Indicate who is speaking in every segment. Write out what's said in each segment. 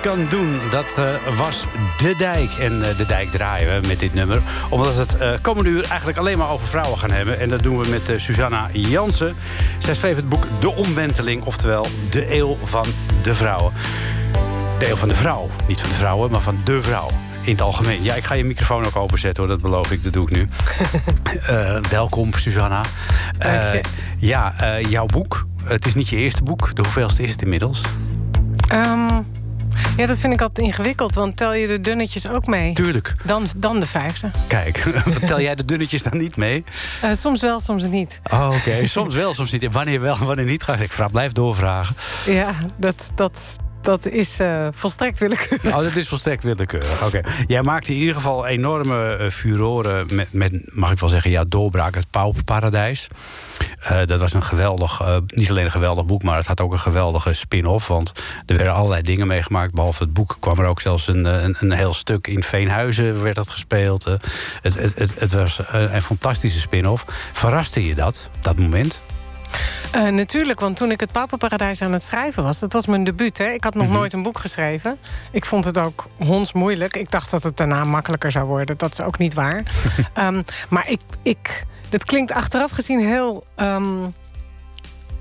Speaker 1: Kan doen, dat
Speaker 2: eh, was De Dijk. En eh, De Dijk draaien we met dit nummer. Omdat we het eh, komende uur eigenlijk alleen maar over vrouwen gaan hebben. En dat doen we met Susanna Jansen. Zij schreef het boek De Omwenteling, oftewel De Eeuw van de Vrouwen. De eeuw van de vrouw. Niet van de vrouwen, maar van de vrouw. In het algemeen. Ja, ik ga je microfoon ook openzetten hoor, dat beloof ik, dat doe ik nu. Welkom, Susanna. Eh, ja, jouw boek. Het is niet je eerste boek. De hoeveelste is het inmiddels?
Speaker 3: Ehm, ja, dat vind ik altijd ingewikkeld, want tel je de dunnetjes ook mee?
Speaker 2: Tuurlijk.
Speaker 3: Dan, dan de vijfde.
Speaker 2: Kijk, vertel jij de dunnetjes dan niet mee?
Speaker 3: Eh, soms wel, soms niet.
Speaker 2: Oh, oké. Soms wel, soms niet. Wanneer wel, wanneer niet? Ga ik vraag, blijf doorvragen.
Speaker 3: Ja, dat, dat, dat is eh, volstrekt willekeurig.
Speaker 2: Oh, dat is volstrekt willekeurig. Oké. Jij maakte in ieder geval enorme eh, furoren met, met, mag ik wel zeggen, ja, doorbraak, het Pauperparadijs. Eh, dat was een geweldig, niet alleen een geweldig boek, maar het had ook een geweldige spin-off. Want er werden allerlei dingen meegemaakt. Behalve het boek kwam er ook zelfs een, een, een heel stuk in Veenhuizen werd dat gespeeld. Het, het, het, het was een, een fantastische spin-off. Verraste je dat, dat moment?
Speaker 3: Eh, natuurlijk, want toen ik het Pauperparadijs aan het schrijven was... dat was mijn debuut, hè. Ik had nog nooit een boek geschreven. Ik vond het ook hondsmoeilijk. Ik dacht dat het daarna makkelijker zou worden. Dat is ook niet waar. Ehm, maar ik, ik... Dat klinkt achteraf gezien heel... ehm,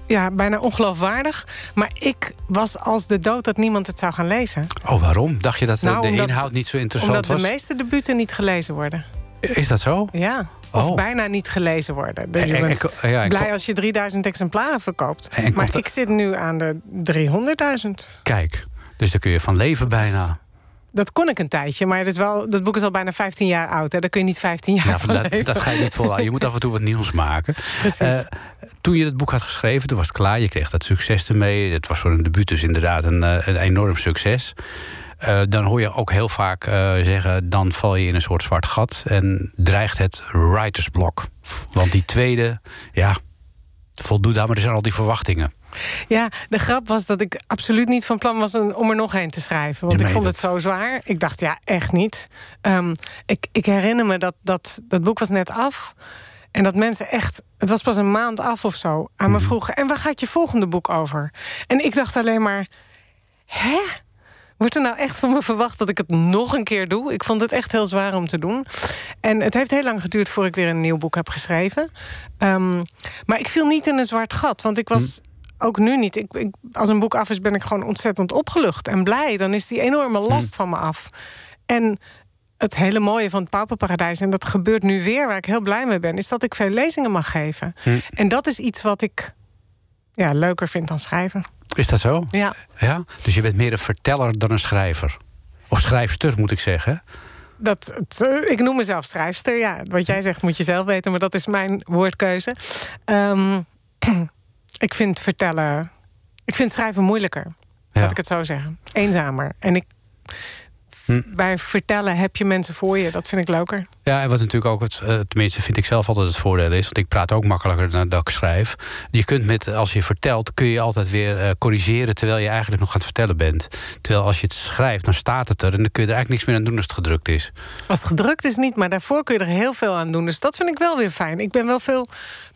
Speaker 3: ja, bijna ongeloofwaardig. Maar ik was als de dood dat niemand het zou gaan lezen.
Speaker 2: Oh, waarom? Dacht je dat de-
Speaker 3: Nou,
Speaker 2: de
Speaker 3: omdat-
Speaker 2: inhoud niet zo interessant
Speaker 3: Omdat
Speaker 2: was?
Speaker 3: de meeste debuten niet gelezen worden.
Speaker 2: Is dat zo?
Speaker 3: Ja. Of
Speaker 2: Oh.
Speaker 3: bijna niet gelezen worden. Dus
Speaker 2: En-
Speaker 3: je
Speaker 2: en-
Speaker 3: bent
Speaker 2: en- ja, en-
Speaker 3: blij als je 3000 exemplaren verkoopt.
Speaker 2: En
Speaker 3: maar ik zit nu aan de 300.000.
Speaker 2: Kijk, dus daar kun je van leven bijna.
Speaker 3: Dat kon ik een tijdje, maar het is wel, dat boek is al bijna 15 jaar oud. Hè? Daar kun je niet 15 jaar
Speaker 2: Ja,
Speaker 3: van
Speaker 2: dat,
Speaker 3: leven.
Speaker 2: dat ga je niet volhouden. Je moet af en toe wat nieuws maken.
Speaker 3: Precies.
Speaker 2: Eh, toen je het boek had geschreven, toen was het klaar. Je kreeg dat succes ermee. Het was voor een debuut dus inderdaad een, eh, een enorm succes. Eh, dan hoor je ook heel vaak eh, zeggen... dan val je in een soort zwart gat en dreigt het writersblok. Want die tweede, ja, voldoet daar maar eens aan al die verwachtingen.
Speaker 3: Ja, de grap was dat ik absoluut niet van plan was om er nog een te schrijven. Want ik vond het zo zwaar. Ik dacht, ja, echt niet. Ehm, ik, ik herinner me dat, dat dat boek was net af. En dat mensen echt, het was pas een maand af of zo, aan me vroegen: en waar gaat je volgende boek over? En ik dacht alleen maar: hè? Wordt er nou echt van me verwacht dat ik het nog een keer doe? Ik vond het echt heel zwaar om te doen. En het heeft heel lang geduurd voor ik weer een nieuw boek heb geschreven. Ehm, maar ik viel niet in een zwart gat, want ik was ook nu niet. Ik, ik, als een boek af is, ben ik gewoon ontzettend opgelucht en blij. Dan is die enorme last van me af. En het hele mooie van het Pauperparadijs, en dat gebeurt nu weer, waar ik heel blij mee ben, is dat ik veel lezingen mag geven. En dat is iets wat ik ja, leuker vind dan schrijven.
Speaker 2: Is dat zo?
Speaker 3: Ja.
Speaker 2: Ja? Dus je bent meer een verteller dan een schrijver. Of schrijfster, moet ik zeggen.
Speaker 3: Dat, eh, ik noem mezelf schrijfster. Ja, wat jij zegt moet je zelf weten, maar dat is mijn woordkeuze. Ehm, ik vind vertellen. Ik vind schrijven moeilijker.
Speaker 2: Ja.
Speaker 3: Laat ik het zo zeggen. Eenzamer. En ik.
Speaker 2: Hm.
Speaker 3: Bij vertellen heb je mensen voor je. Dat vind ik leuker.
Speaker 2: Ja, en wat natuurlijk ook, het, eh, tenminste vind ik zelf altijd het voordeel is... want ik praat ook makkelijker dan dat ik schrijf. Je kunt met, als je vertelt, kun je altijd weer eh, corrigeren... terwijl je eigenlijk nog aan het vertellen bent. Terwijl als je het schrijft, dan staat het er... en dan kun je er eigenlijk niks meer aan doen als het gedrukt is.
Speaker 3: Als het gedrukt is niet, maar daarvoor kun je er heel veel aan doen. Dus dat vind ik wel weer fijn. Ik ben wel veel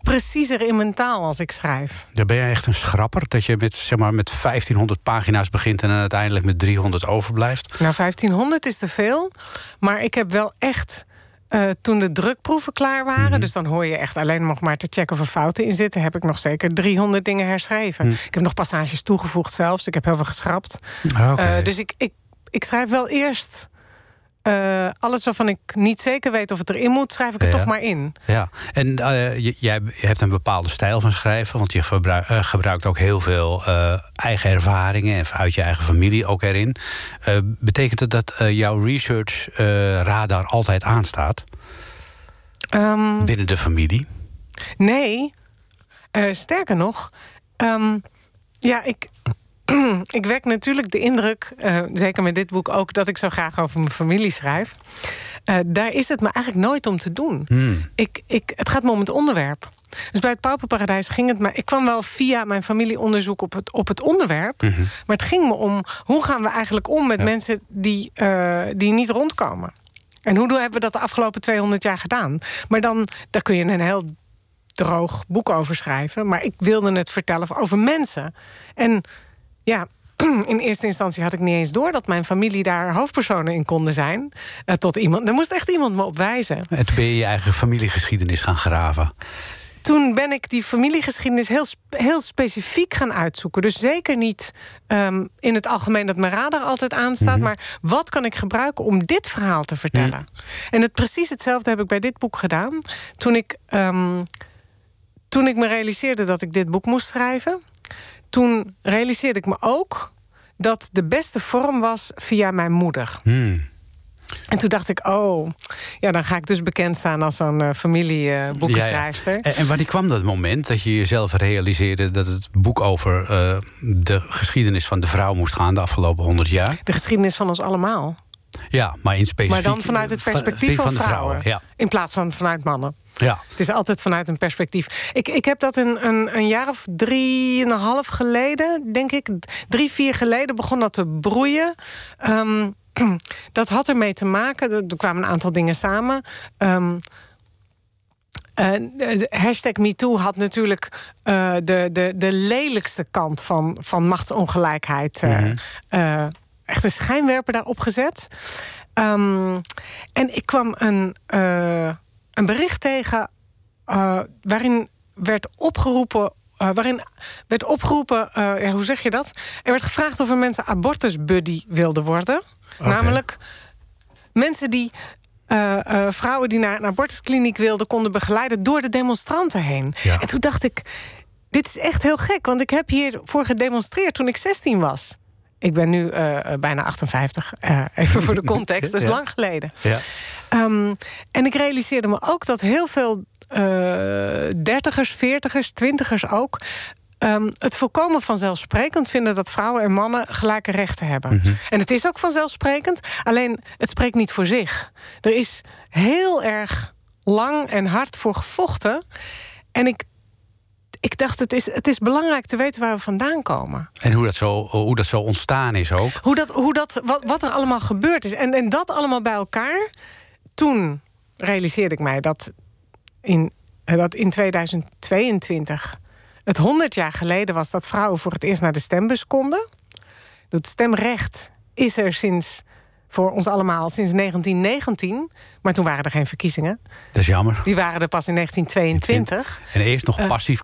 Speaker 3: preciezer in mijn taal als ik schrijf.
Speaker 2: Dan ben je echt een schrapper, dat je met, zeg maar, met 1500 pagina's begint... en dan uiteindelijk met 300 overblijft.
Speaker 3: Nou, 1500 is te veel. Maar ik heb wel echt. Eh, toen de drukproeven klaar waren, dus dan hoor je echt alleen nog maar te checken of er fouten in zitten, heb ik nog zeker 300 dingen herschreven. Ik heb nog passages toegevoegd zelfs. Ik heb heel veel geschrapt.
Speaker 2: Oké.
Speaker 3: Eh, dus ik, ik, ik schrijf wel eerst eh, alles waarvan ik niet zeker weet of het erin moet, schrijf ik het
Speaker 2: Ja.
Speaker 3: toch maar in.
Speaker 2: Ja, en je, jij hebt een bepaalde stijl van schrijven, want je verbruik- eh, gebruikt ook heel veel eigen ervaringen en uit je eigen familie ook erin. Betekent het dat jouw research radar altijd aanstaat
Speaker 3: Ehm,
Speaker 2: binnen de familie?
Speaker 3: Nee, sterker nog, ehm, ja, ik, ik wek natuurlijk de indruk, eh, zeker met dit boek ook, dat ik zo graag over mijn familie schrijf. Eh, daar is het me eigenlijk nooit om te doen.
Speaker 2: Hmm.
Speaker 3: Ik, ik, het gaat me om het onderwerp. Dus bij het Pauperparadijs ging het me. Ik kwam wel via mijn familieonderzoek op het, op het onderwerp. Maar het ging me om hoe gaan we eigenlijk om met mensen die, eh, die niet rondkomen. En hoe doen- hebben we dat de afgelopen 200 jaar gedaan? Maar dan daar kun je een heel droog boek over schrijven. Maar ik wilde het vertellen over mensen. En ja, in eerste instantie had ik niet eens door dat mijn familie daar hoofdpersonen in konden zijn. Eh, tot iemand, er moest echt iemand me op wijzen.
Speaker 2: En toen ben je je eigen familiegeschiedenis gaan graven.
Speaker 3: Toen ben ik die familiegeschiedenis heel, heel specifiek gaan uitzoeken. Dus zeker niet ehm, in het algemeen dat mijn radar altijd aanstaat. Maar wat kan ik gebruiken om dit verhaal te vertellen? En het, precies hetzelfde heb ik bij dit boek gedaan. Toen ik, ehm, toen ik me realiseerde dat ik dit boek moest schrijven... toen realiseerde ik me ook dat de beste vorm was via mijn moeder.
Speaker 2: Hmm.
Speaker 3: En toen dacht ik, oh, ja, dan ga ik dus bekend staan als zo'n eh, familieboekenschrijfster.
Speaker 2: Ja, ja. En, en wanneer kwam dat moment dat je jezelf realiseerde dat het boek over eh, de geschiedenis van de vrouw moest gaan de afgelopen honderd jaar?
Speaker 3: De geschiedenis van ons allemaal.
Speaker 2: Ja, maar in specifiek.
Speaker 3: Maar dan vanuit het
Speaker 2: van-
Speaker 3: perspectief van, vrouwen.
Speaker 2: Ja.
Speaker 3: In plaats van vanuit mannen.
Speaker 2: Ja.
Speaker 3: Het is altijd vanuit een perspectief. Ik, ik heb dat een, een, een jaar of drieënhalf geleden, denk ik, drie, vier geleden begon dat te broeien. Ehm, dat had ermee te maken, er, er kwamen een aantal dingen samen. Ehm, eh, de hashtag MeToo had natuurlijk eh, de, de, de lelijkste kant van, van machtsongelijkheid. eh, eh, echt een schijnwerper daarop gezet. Ehm, en ik kwam een, eh, een bericht tegen eh, waarin werd opgeroepen. eh, waarin werd opgeroepen, eh, ja, hoe zeg je dat? Er werd gevraagd of er mensen abortusbuddy wilden worden. Namelijk mensen die vrouwen die naar een abortuskliniek wilden... konden begeleiden door de demonstranten heen.
Speaker 2: Ja.
Speaker 3: En toen dacht ik, dit is echt heel gek. Want ik heb hiervoor gedemonstreerd toen ik 16 was. Ik ben nu bijna 58, eh, even voor de context. Dat is
Speaker 2: Ja.
Speaker 3: lang geleden.
Speaker 2: Ja.
Speaker 3: Ehm, en ik realiseerde me ook dat heel veel eh dertigers, veertigers, twintigers ook... ehm, het volkomen vanzelfsprekend vinden dat vrouwen en mannen gelijke rechten hebben. En het is ook vanzelfsprekend, alleen het spreekt niet voor zich. Er is heel erg lang en hard voor gevochten. En ik, ik dacht, het is, het is belangrijk te weten waar we vandaan komen.
Speaker 2: En hoe dat, zo, hoe dat zo ontstaan is ook.
Speaker 3: Hoe dat, hoe dat, wat, wat er allemaal gebeurd is. En, en dat allemaal bij elkaar. Toen realiseerde ik mij dat in, eh, dat in 2022 het 100 jaar geleden was dat vrouwen voor het eerst naar de stembus konden. Het stemrecht is er sinds voor ons allemaal sinds 1919. Maar toen waren er geen verkiezingen.
Speaker 2: Dat is jammer.
Speaker 3: Die waren er pas in 1922.
Speaker 2: En eerst nog
Speaker 3: Eh.
Speaker 2: passief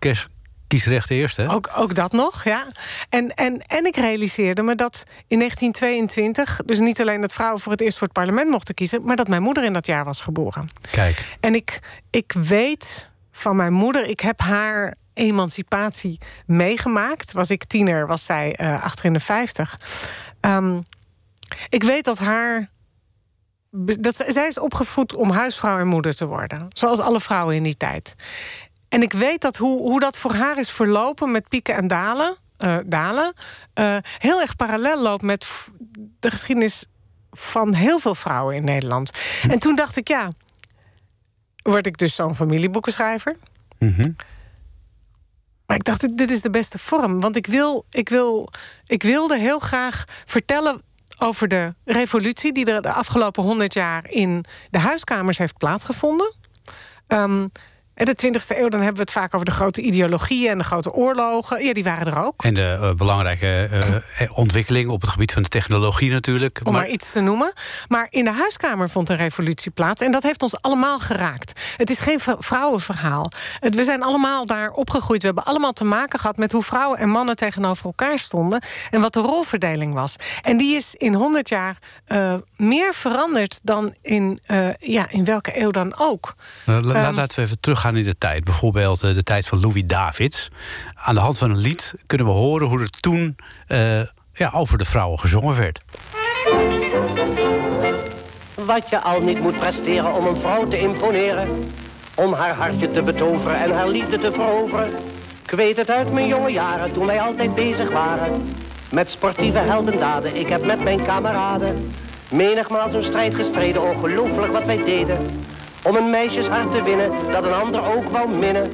Speaker 2: kiesrecht eerst, hè?
Speaker 3: Ook, ook dat nog, ja. En, en, en ik realiseerde me dat in 1922... dus niet alleen dat vrouwen voor het eerst voor het parlement mochten kiezen... maar dat mijn moeder in dat jaar was geboren.
Speaker 2: Kijk,
Speaker 3: En ik, ik weet van mijn moeder, ik heb haar emancipatie meegemaakt. Was ik tiener, was zij achter in de 50. Ehm, ik weet dat haar. Dat, zij is opgevoed om huisvrouw en moeder te worden. Zoals alle vrouwen in die tijd. En ik weet dat hoe, hoe dat voor haar is verlopen met pieken en dalen. eh, dalen eh, heel erg parallel loopt met de geschiedenis van heel veel vrouwen in Nederland. En toen dacht ik, ja, word ik dus zo'n familieboekenschrijver?
Speaker 2: Mhm.
Speaker 3: Maar ik dacht, dit- is de beste vorm. Want ik, wil, ik, wil, ik wilde heel graag vertellen over de revolutie... die er de afgelopen honderd jaar in de huiskamers heeft plaatsgevonden. Ehm, en de 20e eeuw, dan hebben we het vaak over de grote ideologieën... en de grote oorlogen. Ja, die waren er ook.
Speaker 2: En de eh, belangrijke eh, ontwikkeling op het gebied van de technologie natuurlijk.
Speaker 3: Om maar iets te noemen. Maar in de huiskamer vond een revolutie plaats. En dat heeft ons allemaal geraakt. Het is geen vrouwenverhaal. Het- we zijn allemaal daar opgegroeid. We hebben allemaal te maken gehad met hoe vrouwen en mannen tegenover elkaar stonden. En wat de rolverdeling was. En die is in 100 jaar eh, meer veranderd dan in, eh, ja, in welke eeuw dan ook.
Speaker 2: Eh, la-
Speaker 3: Ehm,
Speaker 2: laten we even teruggaan in de tijd. Bijvoorbeeld eh, de tijd van Louis Davids. Aan de hand van een lied kunnen we horen hoe er toen eh, ja, over de vrouwen gezongen werd.
Speaker 4: Wat je al niet moet presteren om een vrouw te imponeren. Om haar hartje te betoveren en haar liefde te veroveren. Ik weet het uit mijn jonge jaren toen wij altijd bezig waren. Met sportieve heldendaden, ik heb met mijn kameraden. Menigmaal zo'n strijd gestreden, ongelooflijk wat wij deden. Om een meisjeshart te winnen, dat een ander ook wou minnen.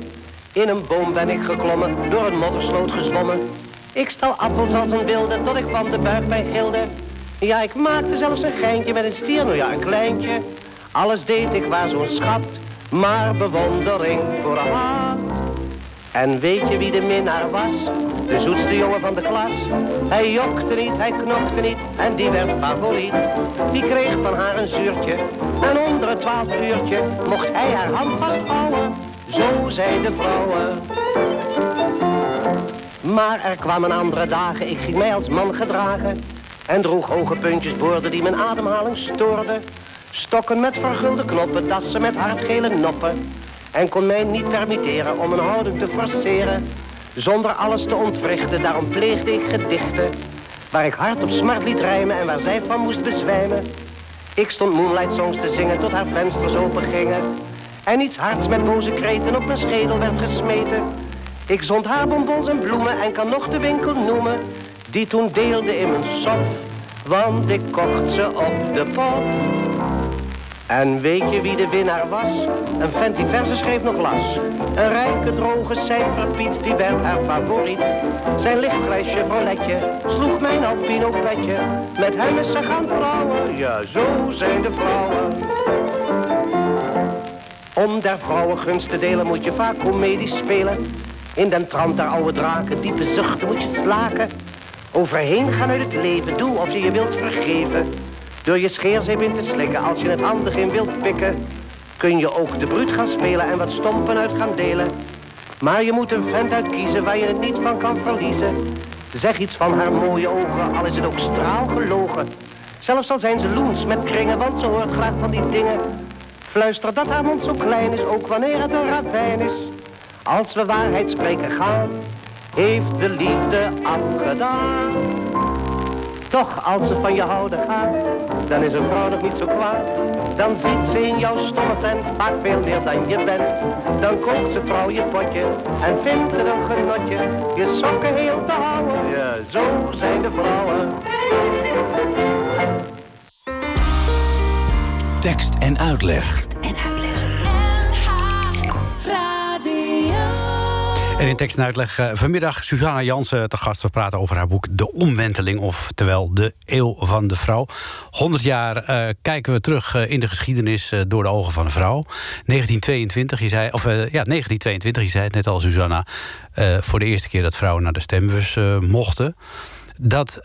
Speaker 4: In een boom ben ik geklommen, door een moddersloot gezwommen. Ik stal appels als een wilde, tot ik van de buikpijn gilde. Ja, ik maakte zelfs een geintje met een stier, nou ja, een kleintje. Alles deed ik waar zo'n schat, maar bewondering voor haar. En weet je wie de minnaar was? De zoetste jongen van de klas. Hij jokte niet, hij knokte niet en die werd favoriet. Die kreeg van haar een zuurtje en onder het twaalf uurtje mocht hij haar hand vasthouden. Zo zijn de vrouwen. Maar er kwamen andere dagen, ik ging mij als man gedragen. En droeg hoge puntjes boorden die mijn ademhaling stoorden. Stokken met vergulde knoppen, dassen met hardgele noppen. En kon mij niet permitteren om een houding te forceren. Zonder alles te ontwrichten, daarom pleegde ik gedichten. Waar ik hard op smart liet rijmen en waar zij van moest bezwijmen. Ik stond moonlight songs te zingen tot haar vensters open gingen. En iets hards met boze kreten op mijn schedel werd gesmeten. Ik zond haar bonbons en bloemen en kan nog de winkel noemen. Die toen deelde in mijn sop, want ik kocht ze op de pop. En weet je wie de winnaar was? Een vent die schreef nog las. Een rijke, droge cijferpiet, die werd haar favoriet. Zijn lichtgrijs Chevroletje sloeg mijn alpino petje. Met hem is ze gaan trouwen, ja zo zijn de vrouwen. Om der vrouwen gunst te delen moet je vaak comedie spelen. In den trant der oude draken, diepe zuchten moet je slaken. Overheen gaan uit het leven, doe of je je wilt vergeven. Door je scheerzeep in te slikken als je het handig in wilt pikken. Kun je ook de bruut gaan spelen en wat stompen uit gaan delen. Maar je moet een vent uitkiezen waar je het niet van kan verliezen. Zeg iets van haar mooie ogen, al is het ook straalgelogen. Zelfs al zijn ze loens met kringen, want ze hoort graag van die dingen. Fluister dat haar mond zo klein is, ook wanneer het een ravijn is. Als we waarheid spreken gaan, heeft de liefde afgedaan. Toch, als ze van je houden gaat, dan is een vrouw nog niet zo kwaad. Dan ziet ze in jouw stomme vent vaak veel meer dan je bent. Dan koopt ze vrouw je potje en vindt het een genotje. Je sokken heel te houden, ja, zo zijn de vrouwen.
Speaker 5: Tekst en uitleg.
Speaker 2: En in tekst en uitleg uh, vanmiddag Susanna Jansen te gast. We praten over haar boek De Omwenteling, oftewel De Eeuw van de Vrouw. 100 jaar uh, kijken we terug uh, in de geschiedenis door de ogen van een vrouw. 1922, je zei, of ja, 1922, je zei het net al, Susanna. voor de eerste keer dat vrouwen naar de stembus mochten. Dat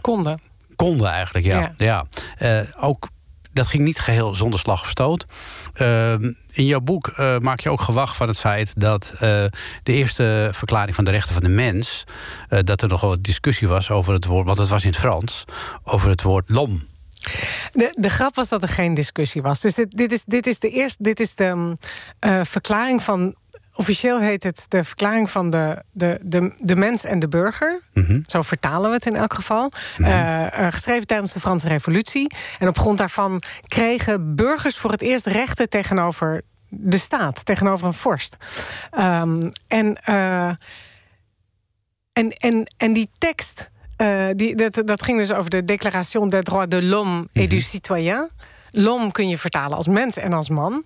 Speaker 3: konden.
Speaker 2: Konden eigenlijk, ja. ja. ja. ook dat ging niet geheel zonder slag of stoot. Uh, in jouw boek uh, maak je ook gewacht van het feit dat uh, de eerste verklaring van de rechten van de mens. Uh, dat er nogal wat discussie was over het woord, want het was in het Frans, over het woord lom.
Speaker 3: De, de grap was dat er geen discussie was. Dus dit, dit is, dit is de eerste, dit is de verklaring van Officieel heet het de verklaring van de, de, de, de mens en de burger.
Speaker 2: Mhm.
Speaker 3: Zo vertalen we het in elk geval. Uh, geschreven tijdens de Franse Revolutie. En op grond daarvan kregen burgers voor het eerst rechten tegenover de staat, tegenover een vorst. Um, en, uh, en, en, en die tekst. Uh, die, dat, dat ging dus over de Déclaration des droits de l'homme et du mhm. citoyen. Lom kun je vertalen als mens en als man.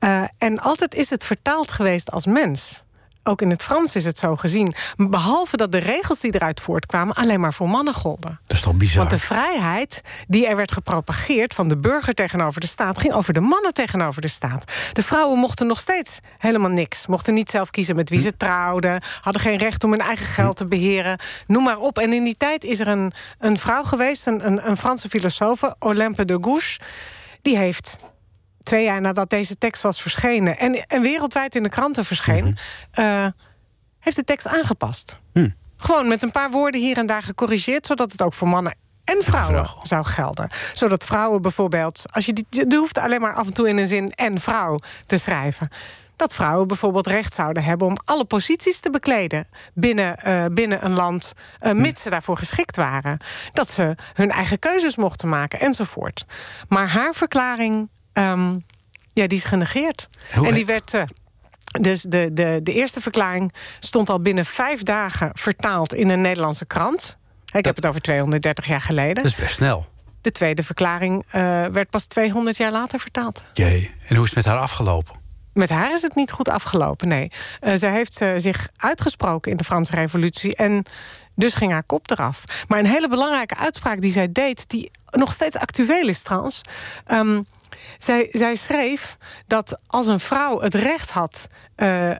Speaker 3: Uh, en altijd is het vertaald geweest als mens. Ook in het Frans is het zo gezien. Behalve dat de regels die eruit voortkwamen alleen maar voor mannen golden.
Speaker 2: Dat is toch bizar?
Speaker 3: Want de vrijheid die er werd gepropageerd van de burger tegenover de staat, ging over de mannen tegenover de staat. De vrouwen mochten nog steeds helemaal niks. Mochten niet zelf kiezen met wie ze hm. trouwden. Hadden geen recht om hun eigen geld te beheren. Noem maar op. En in die tijd is er een, een vrouw geweest, een, een, een Franse filosoof, Olympe de Gouges die heeft twee jaar nadat deze tekst was verschenen en, en wereldwijd in de kranten verscheen, mm heeft de tekst aangepast.
Speaker 2: Hm.
Speaker 3: Gewoon met een paar woorden hier en daar gecorrigeerd, zodat het ook voor mannen en vrouwen zou gelden. Zodat vrouwen bijvoorbeeld, als je die, je hoeft alleen maar af en toe in een zin en vrouw te schrijven dat vrouwen bijvoorbeeld recht zouden hebben om alle posities te bekleden binnen, uh, binnen een land, uh, mits ze daarvoor geschikt waren. Dat ze hun eigen keuzes mochten maken enzovoort. Maar haar verklaring, um, ja, die is genegeerd. en die werd. Uh, dus de, de, de eerste verklaring stond al binnen vijf dagen vertaald in een Nederlandse krant. Ik heb het over 230 jaar geleden. Dat
Speaker 2: is best snel.
Speaker 3: De tweede verklaring werd pas 200 jaar later vertaald.
Speaker 2: Jee, en hoe is het met haar afgelopen?
Speaker 3: Met haar is het niet goed afgelopen, nee. Uh, zij heeft uh, zich uitgesproken in de Franse Revolutie... en dus ging haar kop eraf. Maar een hele belangrijke uitspraak die zij deed... die nog steeds actueel is trouwens... Um, zij, zij, schreef dat als een vrouw het recht had uh, uh,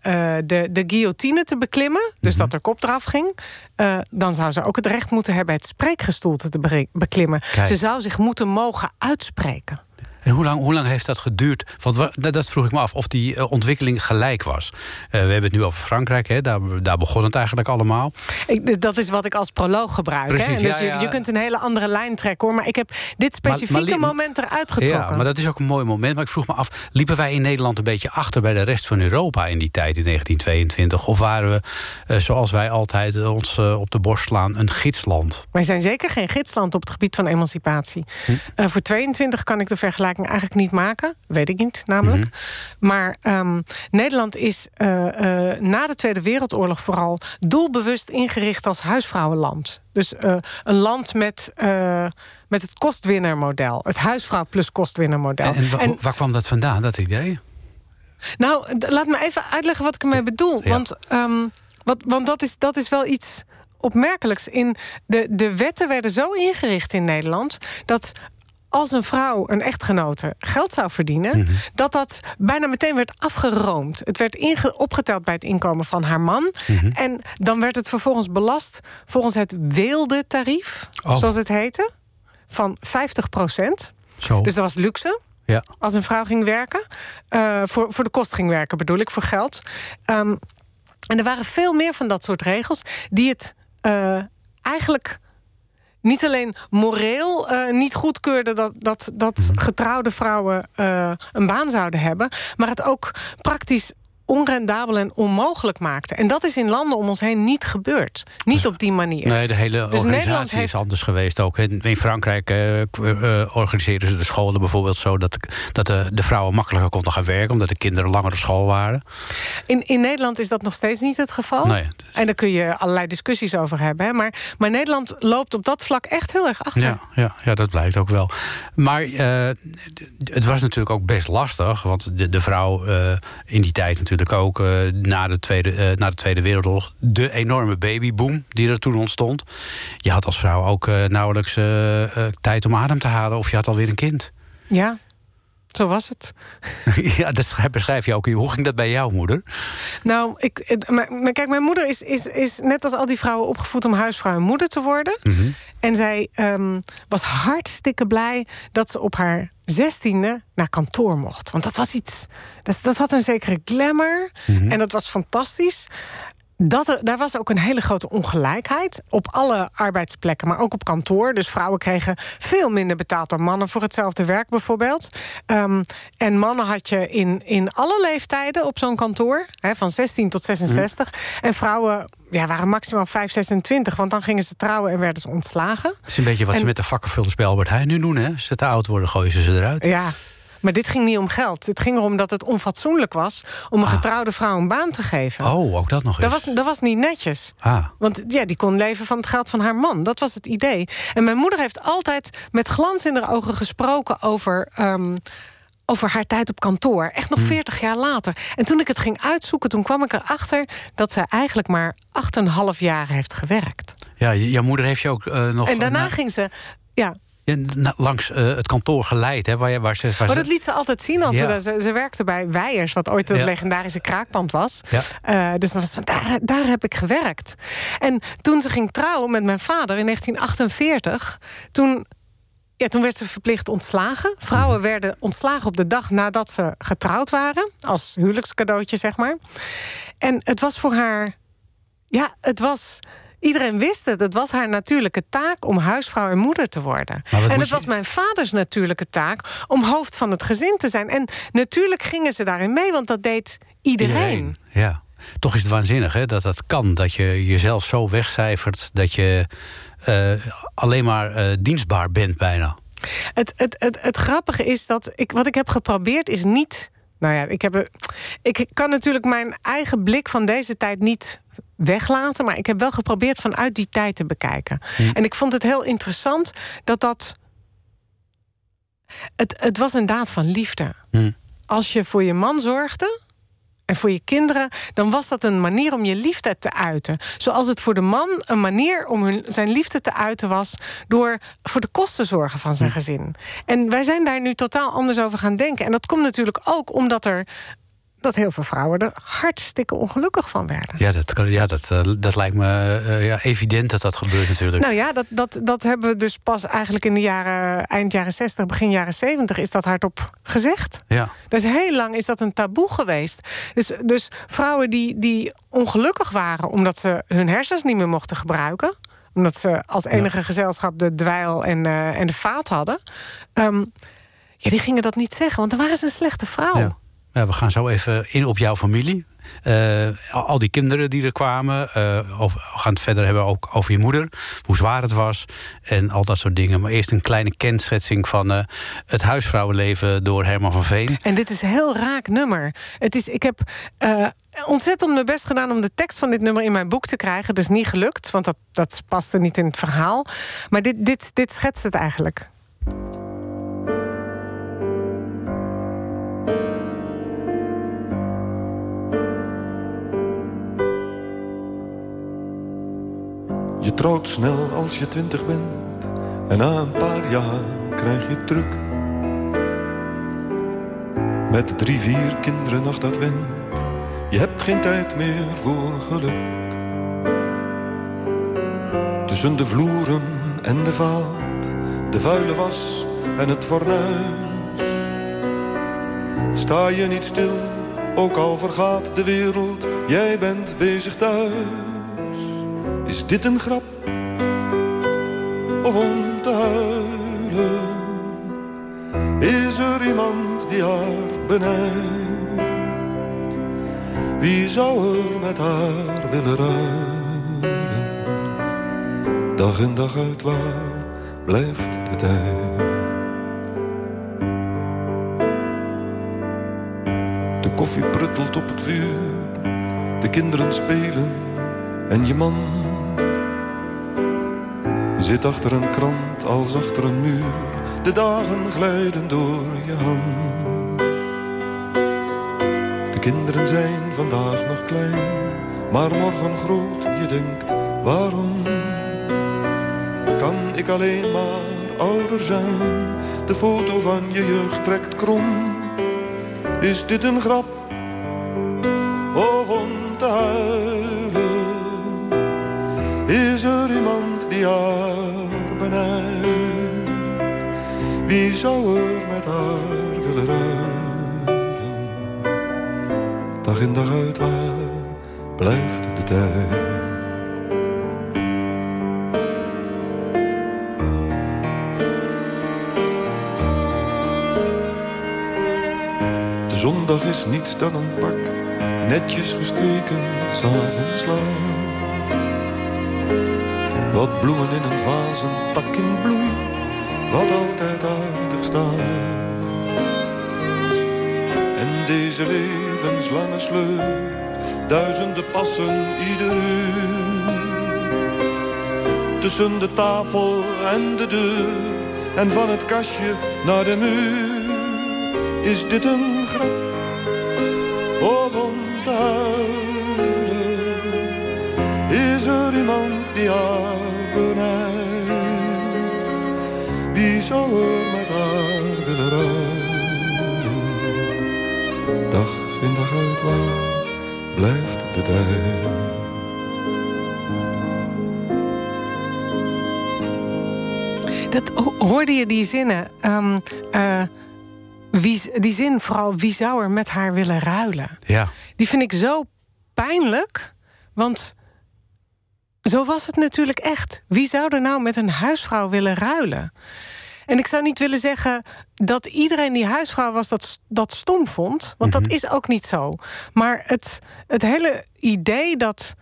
Speaker 3: de, de guillotine te beklimmen, dus mm dat er kop eraf ging, uh, dan zou ze ook het recht moeten hebben het spreekgestoelte te beklimmen. Kijk. Ze zou zich moeten mogen uitspreken.
Speaker 2: En hoe lang, hoe lang heeft dat geduurd? Want dat vroeg ik me af, of die uh, ontwikkeling gelijk was. Uh, we hebben het nu over Frankrijk, hè? Daar, daar begon het eigenlijk allemaal.
Speaker 3: Ik, dat is wat ik als proloog gebruik. Precies, hè? Dus ja, ja. Je, je, kunt een hele andere lijn trekken hoor. Maar ik heb dit specifieke maar, maar, moment eruit getrokken.
Speaker 2: Ja, maar dat is ook een mooi moment. Maar ik vroeg me af, liepen wij in Nederland een beetje achter bij de rest van Europa in die tijd, in 1922? Of waren we, uh, zoals wij altijd ons op de borst slaan, een gidsland?
Speaker 3: Wij zijn zeker geen gidsland op het gebied van emancipatie. Hm? voor 22 kan ik de vergelijking eigenlijk niet maken. Weet ik niet, namelijk. Mhm. Maar um, Nederland is uh, uh, na de Tweede Wereldoorlog vooral doelbewust ingericht als huisvrouwenland. Dus uh, een land met, met het kostwinnermodel. Het huisvrouw plus kostwinnermodel.
Speaker 2: En, en, en, waar kwam dat vandaan, dat idee?
Speaker 3: Nou, laat me even uitleggen wat ik ermee bedoel. Ja. Want, um, wat, want dat, is, dat is wel iets opmerkelijks. In de, de wetten werden zo ingericht in Nederland dat als een vrouw, een echtgenote, geld zou verdienen, mhm. dat dat bijna meteen werd afgeroomd. Het werd opgeteld bij het inkomen van haar man. Mhm. En dan werd het vervolgens belast volgens het weelde-tarief, oh. zoals het heette, van 50 procent. Dus dat was luxe.
Speaker 2: Ja.
Speaker 3: Als een vrouw ging werken. Uh, voor, voor de kost ging werken, bedoel ik, voor geld. Um, en er waren veel meer van dat soort regels die het uh, eigenlijk niet alleen moreel uh, niet goedkeurde dat, dat, dat
Speaker 2: Mhm.
Speaker 3: getrouwde vrouwen uh, een baan zouden hebben, maar het ook praktisch onrendabel en onmogelijk maakte. En dat is in landen om ons heen niet gebeurd. Niet dus, op die manier.
Speaker 2: Nee, de hele dus organisatie heeft... is anders geweest ook. In Frankrijk uh, uh, organiseren ze de scholen bijvoorbeeld zo... dat, dat de, de, vrouwen makkelijker konden gaan werken... omdat de kinderen langer op school waren.
Speaker 3: In, in Nederland is dat nog steeds niet het geval.
Speaker 2: Nee.
Speaker 3: En daar kun je allerlei discussies over hebben. Hè? Maar, maar Nederland loopt op dat vlak echt heel erg achter.
Speaker 2: Ja, ja, ja dat blijkt ook wel. Maar uh, het was natuurlijk ook best lastig... want de, de vrouw in die tijd natuurlijk ook uh, na, de tweede, uh, na de Tweede Wereldoorlog... de enorme babyboom die er toen ontstond. Je had als vrouw ook uh, nauwelijks tijd om adem te halen... of je had alweer een kind.
Speaker 3: Ja, zo was het.
Speaker 2: ja, dat beschrijf je ook. Hoe ging dat bij jouw moeder?
Speaker 3: Nou, ik, maar, kijk, mijn moeder is, is, is net als al die vrouwen opgevoed... om huisvrouw en moeder te worden.
Speaker 2: Mhm.
Speaker 3: Mm -hmm. En zij um, was hartstikke blij dat ze op haar zestiende naar kantoor mocht. Want dat was iets... Dat, dat had een zekere glamour.
Speaker 2: Mhm.
Speaker 3: Mm -hmm. En dat was fantastisch. Dat er, daar was ook een hele grote ongelijkheid op alle arbeidsplekken, maar ook op kantoor. Dus vrouwen kregen veel minder betaald dan mannen voor hetzelfde werk, bijvoorbeeld. Um, en mannen had je in, in alle leeftijden op zo'n kantoor, hè, van 16 tot 66. Mm. En vrouwen ja, waren maximaal 5, 26, want dan gingen ze trouwen en werden ze ontslagen.
Speaker 2: Dat is een beetje wat
Speaker 3: en,
Speaker 2: ze met de vakkenvullers bij Albert Heijn nu doen, hè? Ze te oud worden, gooien ze ze eruit.
Speaker 3: Ja. Maar dit ging niet om geld. Het ging erom dat het onfatsoenlijk was om een ah. getrouwde vrouw een baan te geven.
Speaker 2: Oh, ook dat nog eens.
Speaker 3: Dat was, dat was niet netjes.
Speaker 2: Ah.
Speaker 3: Want ja, die kon leven van het geld van haar man. Dat was het idee. En mijn moeder heeft altijd met glans in haar ogen gesproken over. Um, over haar tijd op kantoor. Echt nog 40 jaar later. En toen ik het ging uitzoeken, toen kwam ik erachter... dat ze eigenlijk maar 8,5 jaar heeft gewerkt.
Speaker 2: Ja, jouw moeder heeft je ook uh, nog...
Speaker 3: En daarna ging ze... Ja,
Speaker 2: langs uh, het kantoor geleid. Hè, waar, waar ze, waar
Speaker 3: maar dat liet ze altijd zien. Als
Speaker 2: ja.
Speaker 3: we, ze, ze werkte bij Weijers, wat ooit het
Speaker 2: Ja.
Speaker 3: legendarische kraakpand was.
Speaker 2: Ja.
Speaker 3: Uh, dus dan was van, daar, daar heb ik gewerkt. En toen ze ging trouwen met mijn vader in 1948... toen ja, toen werd ze verplicht ontslagen. Vrouwen werden ontslagen op de dag nadat ze getrouwd waren. Als huwelijkscadeautje, zeg maar. En het was voor haar... Ja, het was... Iedereen wist het. Het was haar natuurlijke taak om huisvrouw en moeder te worden. En het
Speaker 2: je-
Speaker 3: was mijn vaders natuurlijke taak om hoofd van het gezin te zijn. En natuurlijk gingen ze daarin mee, want dat deed iedereen.
Speaker 2: Ja. Toch is het waanzinnig hè, dat dat kan. Dat je jezelf zo wegcijfert dat je eh, alleen maar eh, dienstbaar bent bijna.
Speaker 3: Het, het, het, het grappige is dat ik, wat ik heb geprobeerd is niet. Nou ja, ik, heb, ik kan natuurlijk mijn eigen blik van deze tijd niet weglaten. Maar ik heb wel geprobeerd vanuit die tijd te bekijken. En ik vond het heel interessant dat dat. Het, het was een daad van liefde.
Speaker 2: Hm.
Speaker 3: Als je voor je man zorgde. En voor je kinderen, dan was dat een manier om je liefde te uiten. Zoals het voor de man een manier om hun, zijn liefde te uiten was... door voor de kosten te zorgen van zijn gezin. En wij zijn daar nu totaal anders over gaan denken. En dat komt natuurlijk ook omdat er... dat heel veel vrouwen er hartstikke ongelukkig van werden.
Speaker 2: Ja, dat, ja, dat, eh, dat lijkt me eh, ja, evident dat dat gebeurt natuurlijk.
Speaker 3: Nou ja, dat, dat, dat hebben we dus pas eigenlijk in de jaren... eind jaren 60, begin jaren 70 is dat hardop gezegd.
Speaker 2: ja.
Speaker 3: Dus heel lang is dat een taboe geweest. Dus, dus vrouwen die, die ongelukkig waren omdat ze hun hersens niet meer mochten gebruiken. Omdat ze als enige gezelschap de dweil en, eh, en de vaat hadden. ehm, ja, die gingen dat niet zeggen, want dan waren ze een slechte vrouw.
Speaker 2: Ja. We gaan zo even in op jouw familie. Eh, al, die kinderen die er kwamen. eh, we gaan het verder hebben ook over je moeder. Hoe zwaar het was. En al dat soort dingen. Maar eerst een kleine kenschetsing van eh, het huisvrouwenleven door Herman van Veen.
Speaker 3: En dit is een heel raak nummer. Het is, ik heb ontzettend mijn best gedaan om de tekst van dit nummer in mijn boek te krijgen. Het is niet gelukt, want dat, dat paste niet in het verhaal. Maar dit, dit, dit schetst het eigenlijk.
Speaker 1: Je trouwt snel als je twintig bent en na een paar jaar krijg je druk. Met drie, vier kinderen nog dat wint, je hebt geen tijd meer voor geluk. Tussen de vloeren en de vaat, de vuile was en het fornuis. Sta je niet stil, ook al vergaat de wereld, jij bent bezig thuis. Is dit een grap?
Speaker 6: of om te huilen. Is er iemand die haar benijdt? Wie zou er met haar willen ruilen? Dag in dag uit waar blijft de tijd? De koffie pruttelt op het vuur, de kinderen spelen en je man zit achter een krant als achter een muur. De dagen glijden door je hand. De kinderen zijn vandaag nog klein, maar morgen groot. Je denkt, waarom kan ik alleen maar ouder zijn? De foto van je jeugd trekt krom. Is dit een grap? Blijft de tijd? De zondag is niets dan een pak, netjes gestreken, s'avonds laat. Wat bloemen in een vaas, een tak in bloei, wat altijd aardig staat. En deze levenslange sleur, duizenden passen ieder uur. Tussen de tafel en de deur, en van het kastje naar de muur. Is dit een grap? Of huilen? Is er iemand die haar benijdt? Wie zou er met haar willen ruilen? Dag in dag uit blijft de tijd?
Speaker 3: Dat ho- hoorde je die zinnen. Ehm, eh, wie, die zin vooral, wie zou er met haar willen ruilen?
Speaker 2: Ja.
Speaker 3: Die vind ik zo pijnlijk. Want zo was het natuurlijk echt. Wie zou er nou met een huisvrouw willen ruilen? En ik zou niet willen zeggen dat iedereen die huisvrouw was dat, dat stom vond. Want dat is ook niet zo. Maar het, het hele idee dat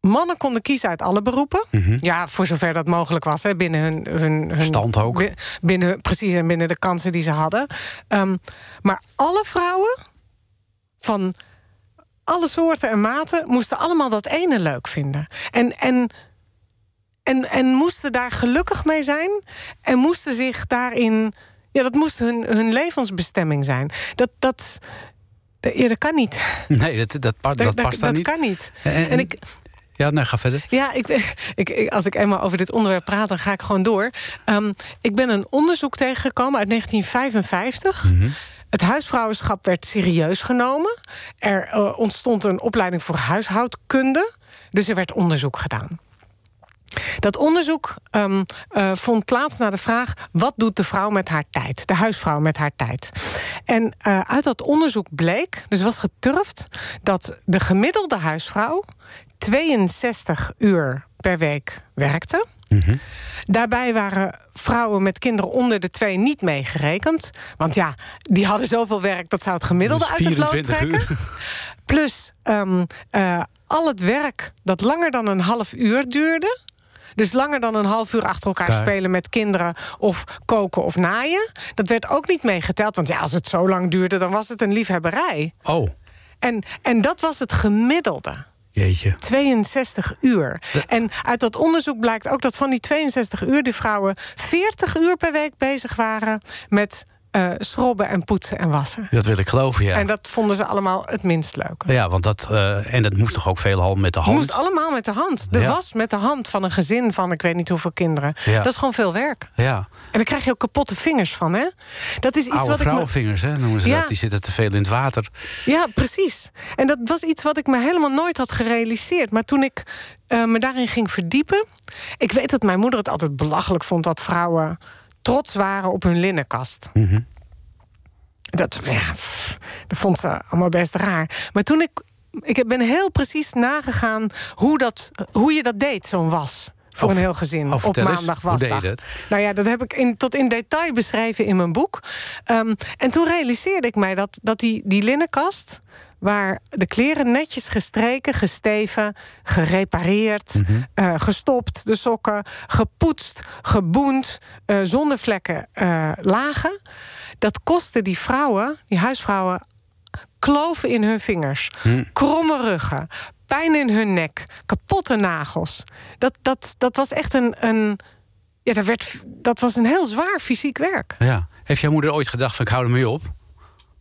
Speaker 3: mannen konden kiezen uit alle beroepen. Ja, voor zover dat mogelijk was, hè, binnen hun, hun, hun
Speaker 2: Stand ook.
Speaker 3: bi- Binnen, precies, en binnen de kansen die ze hadden. Ehm, maar alle vrouwen van alle soorten en maten moesten allemaal dat ene leuk vinden. En, en, en, en moesten daar gelukkig mee zijn. En moesten zich daarin. Ja, dat moest hun, hun levensbestemming zijn. Dat, dat, ja, dat kan niet.
Speaker 2: Nee, dat, dat, dat,
Speaker 3: dat
Speaker 2: past daar
Speaker 3: dat
Speaker 2: niet.
Speaker 3: kan niet.
Speaker 2: En- en-
Speaker 3: En ik,
Speaker 2: Ja, nee, ga verder.
Speaker 3: ja, ik, ik, als ik eenmaal over dit onderwerp praat, dan ga ik gewoon door. Ehm, ik ben een onderzoek tegengekomen uit 1955. Het huisvrouwenschap werd serieus genomen. Er eh, ontstond een opleiding voor huishoudkunde. Dus er werd onderzoek gedaan. Dat onderzoek ehm, eh, vond plaats naar de vraag: wat doet de vrouw met haar tijd? De huisvrouw met haar tijd. En eh, uit dat onderzoek bleek, dus was geturfd, dat de gemiddelde huisvrouw 62 uur per week werkte. Daarbij waren vrouwen met kinderen onder de twee niet meegerekend. Want ja, die hadden zoveel werk, dat zou het gemiddelde
Speaker 2: Dus
Speaker 3: uit het lood
Speaker 2: 24
Speaker 3: trekken.
Speaker 2: uur.
Speaker 3: Plus ehm, eh, al het werk dat langer dan een half uur duurde. Dus langer dan een half uur achter elkaar spelen met kinderen of koken of naaien. Dat werd ook niet meegeteld. Want ja, als het zo lang duurde, dan was het een liefhebberij.
Speaker 2: Oh,
Speaker 3: En, en dat was het gemiddelde.
Speaker 2: jeetje.
Speaker 3: 62 uur. En uit dat onderzoek blijkt ook dat van die 62 uur... die vrouwen 40 uur per week bezig waren met eh, schrobben en poetsen en wassen.
Speaker 2: Dat wil ik geloven, ja.
Speaker 3: En dat vonden ze allemaal het minst leuke.
Speaker 2: Ja, want dat, eh, en dat moest toch ook veelal met de hand?
Speaker 3: moest allemaal met de hand. De
Speaker 2: Ja.
Speaker 3: was met de hand van een gezin van ik weet niet hoeveel kinderen.
Speaker 2: Ja.
Speaker 3: Dat is gewoon veel werk.
Speaker 2: Ja,
Speaker 3: En daar krijg je ook kapotte vingers van, hè? Dat is iets
Speaker 2: oude
Speaker 3: wat me...
Speaker 2: vrouwenvingers, hè, noemen ze
Speaker 3: Ja.
Speaker 2: dat. Die zitten te veel in het water.
Speaker 3: Ja, precies. En dat was iets wat ik me helemaal nooit had gerealiseerd. Maar toen ik eh, me daarin ging verdiepen... Ik weet dat mijn moeder het altijd belachelijk vond... dat vrouwen trots waren op hun linnenkast. Dat, ja, pff, dat vond ze allemaal best raar. Maar toen ik... Ik ben heel precies nagegaan hoe, dat, hoe je dat deed, zo'n was. voor
Speaker 2: Oh,
Speaker 3: een heel gezin
Speaker 2: oh,
Speaker 3: op maandag was
Speaker 2: dat?
Speaker 3: Nou ja, dat heb ik in, tot in detail beschreven in mijn boek. Ehm, en toen realiseerde ik mij dat, dat die, die linnenkast waar de kleren netjes gestreken, gesteven, gerepareerd,
Speaker 2: Mhm.
Speaker 3: eh, gestopt, de sokken, gepoetst, geboend, eh, zonder vlekken eh, lagen. Dat kostte die vrouwen, die huisvrouwen, kloven in hun vingers, kromme ruggen, pijn in hun nek, kapotte nagels. Dat, dat, dat was echt een. een ja, dat, werd, dat was een heel zwaar fysiek werk.
Speaker 2: Ja. Heeft jouw moeder ooit gedacht van ik hou ermee op?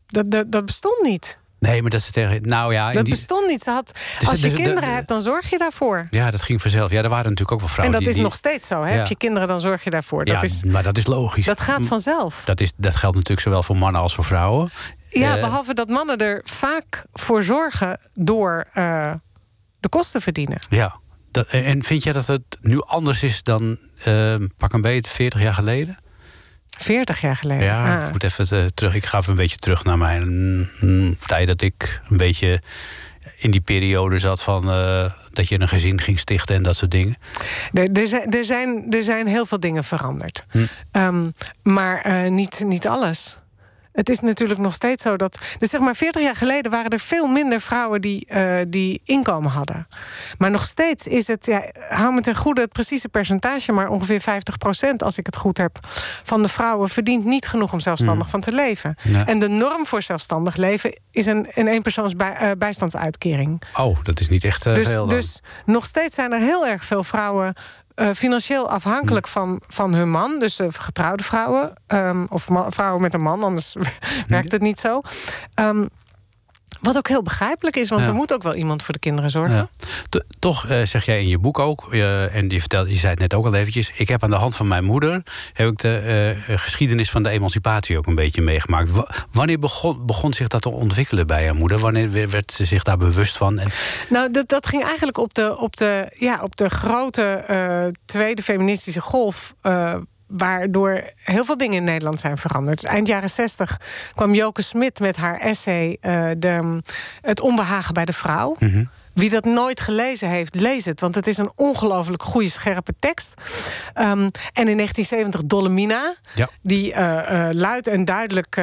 Speaker 3: Dat, dat, dat bestond niet.
Speaker 2: Nee, maar dat ze tegen... Nou ja,
Speaker 3: Dat
Speaker 2: die-
Speaker 3: bestond niet. Ze had,
Speaker 2: Dus
Speaker 3: als je
Speaker 2: de-
Speaker 3: kinderen
Speaker 2: de-
Speaker 3: hebt, dan zorg je daarvoor.
Speaker 2: ja, dat ging vanzelf. Ja, er waren natuurlijk ook wel
Speaker 3: En
Speaker 2: vrouwen
Speaker 3: dat
Speaker 2: die...
Speaker 3: is
Speaker 2: die-
Speaker 3: nog steeds zo. Hè?
Speaker 2: Ja.
Speaker 3: Heb je kinderen, dan zorg je daarvoor. Dat,
Speaker 2: ja,
Speaker 3: is,
Speaker 2: maar dat is logisch.
Speaker 3: dat gaat vanzelf.
Speaker 2: Dat, is, dat geldt natuurlijk zowel voor mannen als voor vrouwen.
Speaker 3: Ja,
Speaker 2: Eh,
Speaker 3: behalve dat mannen er vaak voor zorgen door eh, de kosten verdienen.
Speaker 2: Ja. Dat, en vind jij dat het nu anders is dan eh, pak een beet 40 jaar geleden?
Speaker 3: 40 jaar geleden.
Speaker 2: Ja,
Speaker 3: Ah.
Speaker 2: ik moet even eh, terug. Ik ga even een beetje terug naar mijn mm, tijd dat ik een beetje in die periode zat van eh, dat je een gezin ging stichten en dat soort dingen.
Speaker 3: Er, er, zijn, er, zijn, er zijn heel veel dingen veranderd.
Speaker 2: Hm.
Speaker 3: Ehm, maar eh, niet, niet alles. Het is natuurlijk nog steeds zo dat. Dus zeg maar, 40 jaar geleden waren er veel minder vrouwen die, eh, die inkomen hadden. Maar nog steeds is het, ja, hou me ten goede het precieze percentage, maar ongeveer 50% als ik het goed heb, van de vrouwen verdient niet genoeg om zelfstandig van te leven.
Speaker 2: Ja.
Speaker 3: En de norm voor zelfstandig leven is een, een eenpersoons bij, eh, bijstandsuitkering.
Speaker 2: Oh, dat is niet echt eh,
Speaker 3: Dus,
Speaker 2: veel dan.
Speaker 3: dus nog steeds zijn er heel erg veel vrouwen eh, financieel afhankelijk van, van hun man. Dus eh, getrouwde vrouwen. ehm, of vrouwen met een man, anders werkt het niet zo. Ehm, wat ook heel begrijpelijk is, want
Speaker 2: Ja.
Speaker 3: er moet ook wel iemand voor de kinderen zorgen.
Speaker 2: Ja. To- Toch eh, zeg jij in je boek ook, eh, en je, vertelde, je zei het net ook al eventjes... ik heb aan de hand van mijn moeder heb ik de eh, geschiedenis van de emancipatie ook een beetje meegemaakt. Wa- wanneer begon, begon zich dat te ontwikkelen bij jouw moeder? Wanneer we- werd ze zich daar bewust van? En,
Speaker 3: Nou, dat, dat ging eigenlijk op de, op de, ja, op de grote eh, tweede feministische golf. Waardoor heel veel dingen in Nederland zijn veranderd. Eind jaren 60 kwam Joke Smit met haar essay... eh, de, Het onbehagen bij de vrouw. Wie dat nooit gelezen heeft, lees het. Want het is een ongelooflijk goede, scherpe tekst. Ehm, en in 1970 Dolomina.
Speaker 2: Ja.
Speaker 3: Die eh, eh, luid en duidelijk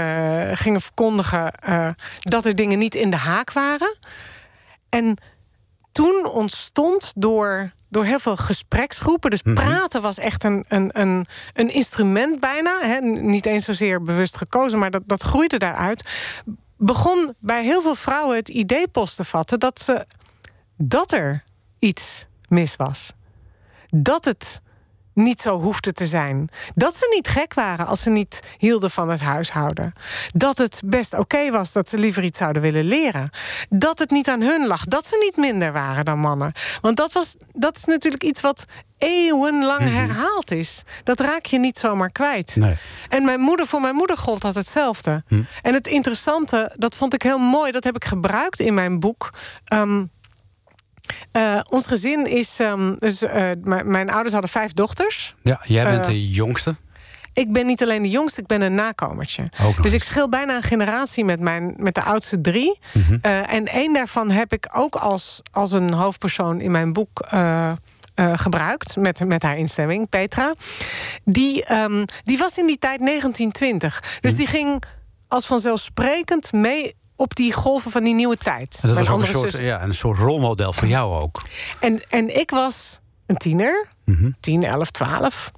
Speaker 3: gingen verkondigen... dat er dingen niet in de haak waren. En toen ontstond door, door heel veel gespreksgroepen. Dus praten was echt een, een, een, een instrument bijna. Hè, niet eens zozeer bewust gekozen, maar dat, dat groeide daaruit. Begon bij heel veel vrouwen het idee post te vatten dat, ze, dat er iets mis was. Dat het niet zo hoefde te zijn. Dat ze niet gek waren als ze niet hielden van het huishouden. Dat het best oké was dat ze liever iets zouden willen leren. Dat het niet aan hun lag. Dat ze niet minder waren dan mannen. Want dat, was, dat is natuurlijk iets wat eeuwenlang herhaald is. Dat raak je niet zomaar kwijt.
Speaker 2: Nee.
Speaker 3: En mijn moeder, voor mijn moeder gold dat hetzelfde. En het interessante, dat vond ik heel mooi... dat heb ik gebruikt in mijn boek... Ehm, eh, ons gezin is. ehm, dus, eh, mijn ouders hadden vijf dochters.
Speaker 2: ja, jij bent
Speaker 3: Eh,
Speaker 2: de jongste.
Speaker 3: Ik ben niet alleen de jongste, ik ben een nakomertje. Dus ik schil bijna een generatie met, mijn, met de oudste drie.
Speaker 2: Mhm.
Speaker 3: En één daarvan heb ik ook als, als een hoofdpersoon in mijn boek. gebruikt met, met haar instemming, Petra. Die, ehm, die was in die tijd 1920.
Speaker 2: Mhm.
Speaker 3: Dus die ging als vanzelfsprekend mee op die golven van die nieuwe tijd.
Speaker 2: En dat
Speaker 3: Mijn
Speaker 2: was ook een soort,
Speaker 3: zus-
Speaker 2: ja, een soort rolmodel voor jou ook.
Speaker 3: en, en ik was een tiener,
Speaker 2: Mhm.
Speaker 3: 10, 11, 12.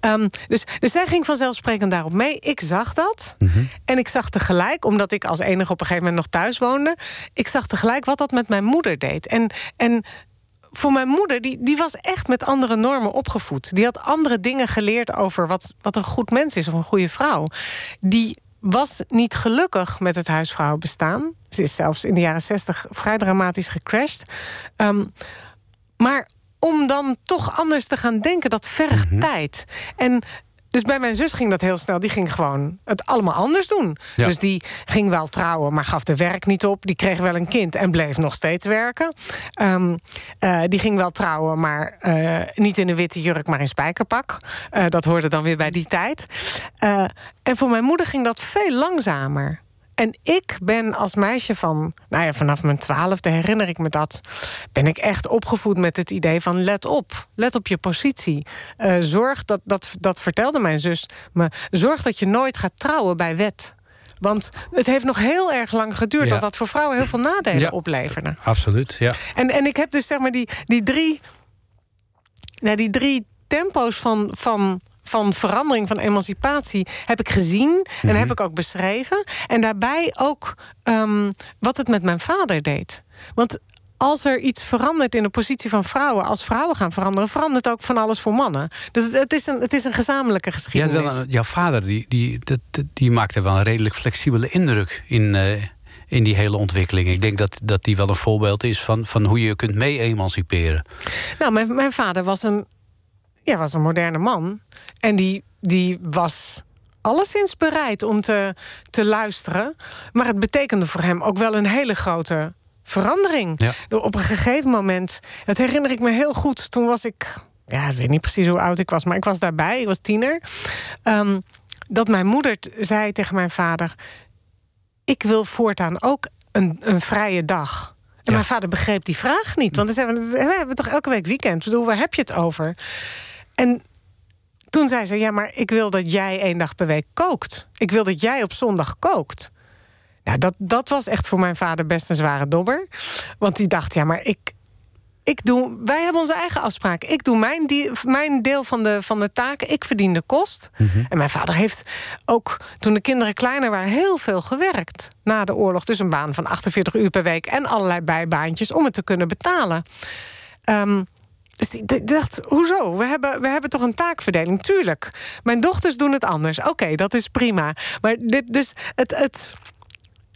Speaker 3: Ehm, dus, dus zij ging vanzelfsprekend daarop mee. Ik zag dat.
Speaker 2: Mhm.
Speaker 3: En ik zag tegelijk, omdat ik als enige op een gegeven moment nog thuis woonde... ik zag tegelijk wat dat met mijn moeder deed. En, en voor mijn moeder, die, die was echt met andere normen opgevoed. Die had andere dingen geleerd over wat, wat een goed mens is of een goede vrouw. Die was niet gelukkig met het huisvrouwenbestaan. Ze is zelfs in de jaren zestig vrij dramatisch gecrashed. Ehm, maar om dan toch anders te gaan denken, dat vergt tijd. En dus bij mijn zus ging dat heel snel. Die ging gewoon het allemaal anders doen.
Speaker 2: Ja.
Speaker 3: Dus die ging wel trouwen, maar gaf de werk niet op. Die kreeg wel een kind en bleef nog steeds werken. Ehm, eh, die ging wel trouwen, maar eh, niet in een witte jurk, maar in spijkerpak. Eh, dat hoorde dan weer bij die tijd. En voor mijn moeder ging dat veel langzamer. En ik ben als meisje van, nou ja, vanaf mijn twaalfde herinner ik me dat, ben ik echt opgevoed met het idee van let op, let op je positie. Uh, zorg dat, dat, dat vertelde mijn zus me, zorg dat je nooit gaat trouwen bij wet. Want het heeft nog heel erg lang geduurd... dat dat voor vrouwen heel veel nadelen ja, opleverde.
Speaker 2: Absoluut, ja.
Speaker 3: En, en ik heb dus zeg maar die, die drie... Nou, die drie tempo's van, van van verandering, van emancipatie, heb ik gezien en mhm. heb ik ook beschreven. En daarbij ook um, wat het met mijn vader deed. Want als er iets verandert in de positie van vrouwen, als vrouwen gaan veranderen, verandert ook van alles voor mannen. Dus het is een, het is een gezamenlijke geschiedenis.
Speaker 2: Ja, jouw vader die, die, die, die maakte wel een redelijk flexibele indruk in. Uh, in die hele ontwikkeling. Ik denk dat, dat die wel een voorbeeld is van, van hoe je kunt mee-emanciperen.
Speaker 3: Nou, mijn, mijn vader was een, ja, was een moderne man. En die, die was alleszins bereid om te, te luisteren. Maar het betekende voor hem ook wel een hele grote verandering. Ja. Op een gegeven moment, dat herinner ik me heel goed. Toen was ik, ja, ik weet niet precies hoe oud ik was, maar ik was daarbij, ik was tiener. Um, dat mijn moeder zei tegen mijn vader: Ik wil voortaan ook een, een vrije dag. En mijn vader begreep die vraag niet. Want we hebben toch elke week weekend. Bedoel, waar heb je het over? En toen zei ze: Ja, maar ik wil dat jij één dag per week kookt. Ik wil dat jij op zondag kookt. Nou, dat, dat was echt voor mijn vader best een zware dobber. Want die dacht, ja, maar ik, ik doe, wij hebben onze eigen afspraken. Ik doe mijn, die, mijn deel van de, van de taken. Ik verdien de kost. Mhm. En mijn vader heeft ook, toen de kinderen kleiner waren... heel veel gewerkt na de oorlog. Dus een baan van 48 uur per week... en allerlei bijbaantjes om het te kunnen betalen. Um, dus die dacht, hoezo? We hebben, we hebben toch een taakverdeling? Tuurlijk. Mijn dochters doen het anders. Oké, dat is prima. Maar dit, dus het... het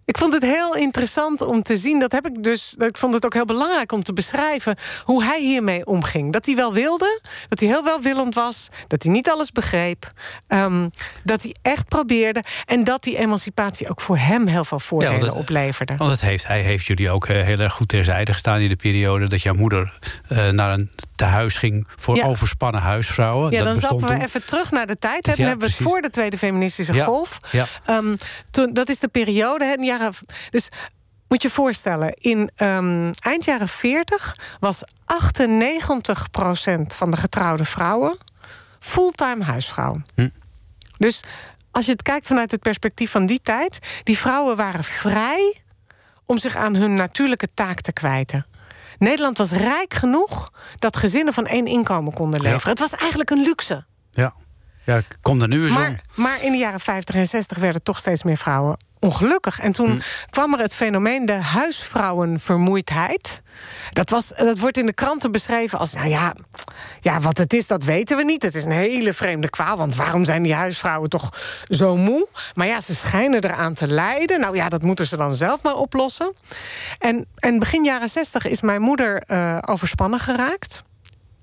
Speaker 3: ik vond het heel interessant om te zien. Dat heb ik dus. Ik vond het ook heel belangrijk om te beschrijven hoe hij hiermee omging. Dat hij wel wilde, dat hij heel welwillend was, dat hij niet alles begreep, um, dat hij echt probeerde en dat die emancipatie ook voor hem heel veel voordelen ja, opleverde.
Speaker 2: Want het heeft, hij heeft jullie ook eh, heel erg goed terzijde gestaan in de periode dat jouw moeder uh, naar een tehuis ging voor overspannen huisvrouwen.
Speaker 3: Ja, dan zappen we even terug naar de tijd. Dan hebben we het voor de Tweede Feministische Golf. Ja. Um, toen, dat is de periode, hè, dus moet je voorstellen, in um, eind jaren 40 was 98% van de getrouwde vrouwen fulltime huisvrouw. Hm. Dus als je het kijkt vanuit het perspectief van die tijd, die vrouwen waren vrij om zich aan hun natuurlijke taak te kwijten. Nederland was rijk genoeg dat gezinnen van één inkomen konden leveren. Het was eigenlijk een luxe.
Speaker 2: Ja. Ja, komt er nu eens
Speaker 3: maar, Maar in de jaren 50 en 60 werden toch steeds meer vrouwen ongelukkig. En toen hm. kwam er het fenomeen de huisvrouwenvermoeidheid. Dat, was, dat wordt in de kranten beschreven als, nou ja, ja, wat het is, dat weten we niet. Het is een hele vreemde kwaal, want waarom zijn die huisvrouwen toch zo moe? Maar ja, ze schijnen eraan te lijden. Nou ja, dat moeten ze dan zelf maar oplossen. En, en begin jaren 60 is mijn moeder uh, overspannen geraakt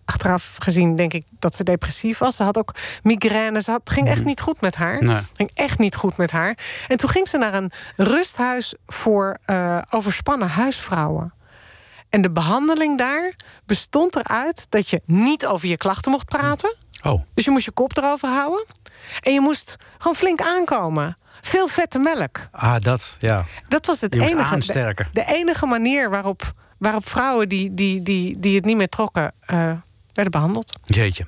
Speaker 3: achteraf gezien denk ik dat ze depressief was. Ze had ook migraine. Ze had, het ging echt mhm. niet goed met haar. Nee. ging echt niet goed met haar. En toen ging ze naar een rusthuis voor uh, overspannen huisvrouwen. En de behandeling daar bestond eruit dat je niet over je klachten mocht praten.
Speaker 2: Oh.
Speaker 3: Dus je moest je kop erover houden. En je moest gewoon flink aankomen. Veel vette melk.
Speaker 2: Ah, dat, ja.
Speaker 3: Dat was het enige. De, de, enige manier waarop, waarop vrouwen die, die, die, die het niet meer trokken. Uh, werden behandeld.
Speaker 2: Jeetje.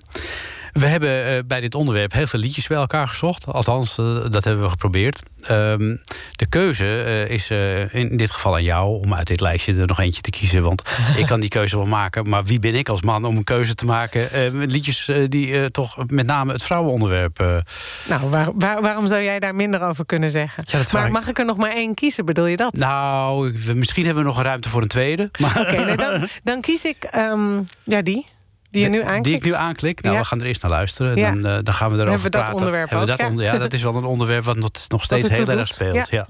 Speaker 2: We hebben eh, bij dit onderwerp heel veel liedjes bij elkaar gezocht. Althans, uh, dat hebben we geprobeerd. Ehm, de keuze uh, is in dit geval aan jou om uit dit lijstje er nog eentje te kiezen. Want ik kan die keuze wel maken. Maar wie ben ik als man om een keuze te maken? met liedjes die toch met name het vrouwenonderwerp.
Speaker 3: Nou, waar, waar, waarom zou jij daar minder over kunnen zeggen? Ja, maar mag ik er nog maar één kiezen? Bedoel je dat?
Speaker 2: Nou, misschien hebben we nog ruimte voor een tweede.
Speaker 3: Oké, nee, dan, dan, kies ik um, ja, die. Die je nu aanklikt?
Speaker 2: Die ik nu aanklik? Nou, we gaan er eerst naar luisteren. Dan, uh, dan gaan we erover
Speaker 3: Hebben we
Speaker 2: praten.
Speaker 3: Dat onderwerp
Speaker 2: Hebben we dat onder, ja, dat is wel een onderwerp wat nog, nog steeds heel erg speelt. Ja.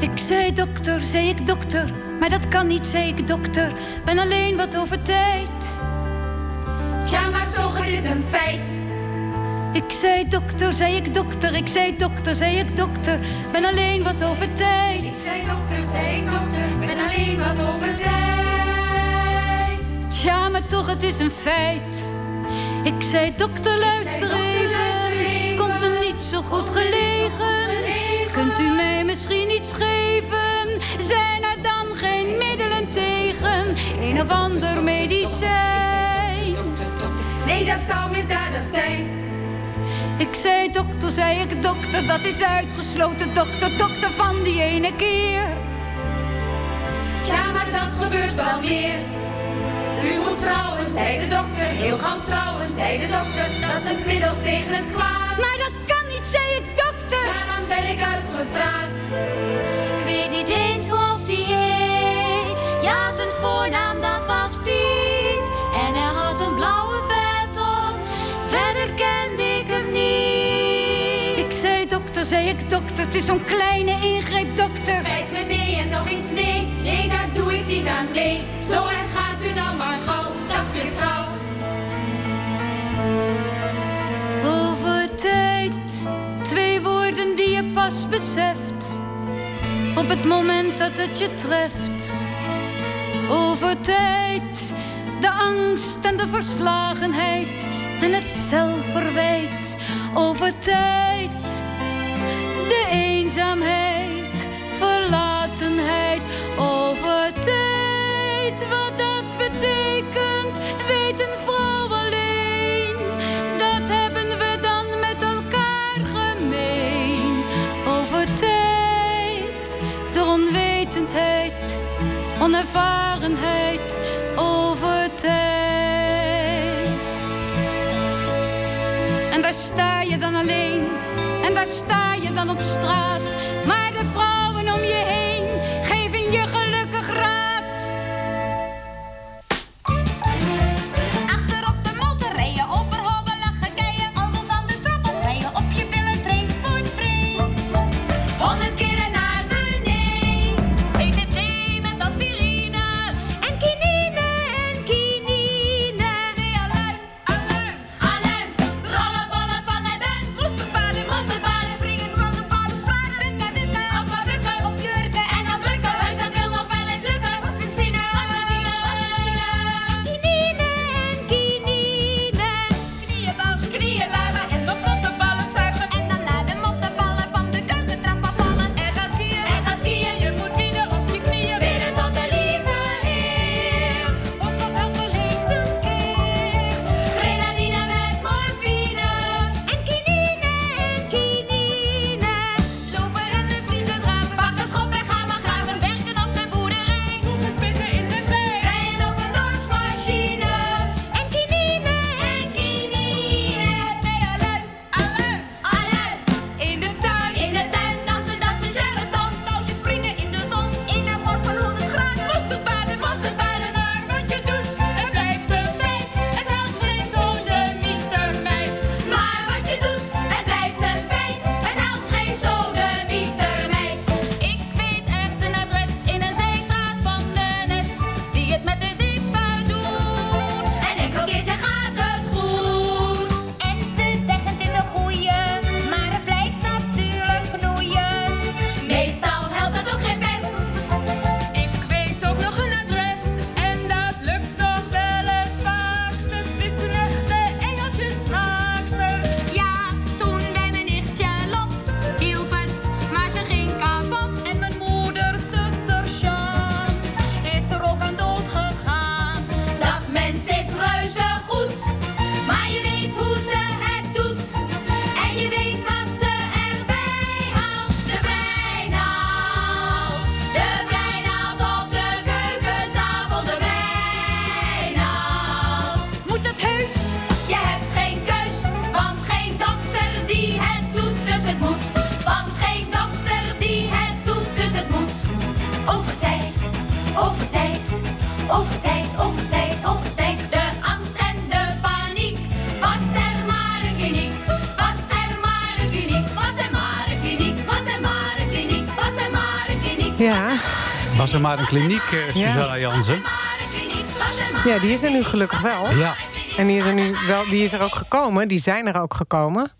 Speaker 7: Ik zei dokter, zei ik dokter, maar dat kan niet, zei ik dokter. Ben alleen wat over tijd.
Speaker 8: Ja, maar toch, het is een feit.
Speaker 7: Ik zei dokter, zei ik dokter, ik zei dokter, zei ik dokter, ben alleen wat over tijd.
Speaker 8: Ik zei dokter, zei ik dokter, ben alleen wat over tijd.
Speaker 7: Tja, maar toch, het is een feit. Ik zei dokter luister even, komt me niet zo goed gelegen. Kunt u mij misschien iets geven? Zijn er dan geen middelen tegen een of ander medicijn?
Speaker 8: Nee, dat zou misdadig zijn.
Speaker 7: Ik zei dokter, zei ik dokter, dat is uitgesloten dokter, dokter van die ene keer.
Speaker 8: Ja, maar dat gebeurt wel meer. U moet trouwen, zei de dokter. Heel gauw trouwen, zei de dokter. Dat is het middel tegen het kwaad.
Speaker 7: Maar dat kan niet, zei ik dokter.
Speaker 8: Ja, dan ben ik uitgepraat.
Speaker 9: Ik weet niet eens hoe of die heet. Ja, zijn voornaam
Speaker 7: zei ik dokter, het is zo'n kleine ingreep dokter.
Speaker 8: Spijt me nee en nog eens nee. Nee, daar doe ik niet aan nee. Zo erg gaat u nou maar gauw. Dag juffrouw.
Speaker 7: Over tijd, twee woorden die je pas beseft. Op het moment dat het je treft. Over tijd, de angst en de verslagenheid en het zelfverwijt. Over tijd, de eenzaamheid, verlatenheid. Over tijd, wat dat betekent, weet een vrouw alleen. Dat hebben we dan met elkaar gemeen. Over tijd, de onwetendheid, onervarenheid. Over tijd. En daar sta je dan alleen. En daar sta
Speaker 8: Was er maar een kliniek,
Speaker 2: eh,
Speaker 3: Ja.
Speaker 2: Susanna Jansen?
Speaker 3: Ja, die is er nu gelukkig wel.
Speaker 2: Ja.
Speaker 3: En die is er nu wel, die is er ook gekomen. Die zijn er ook gekomen.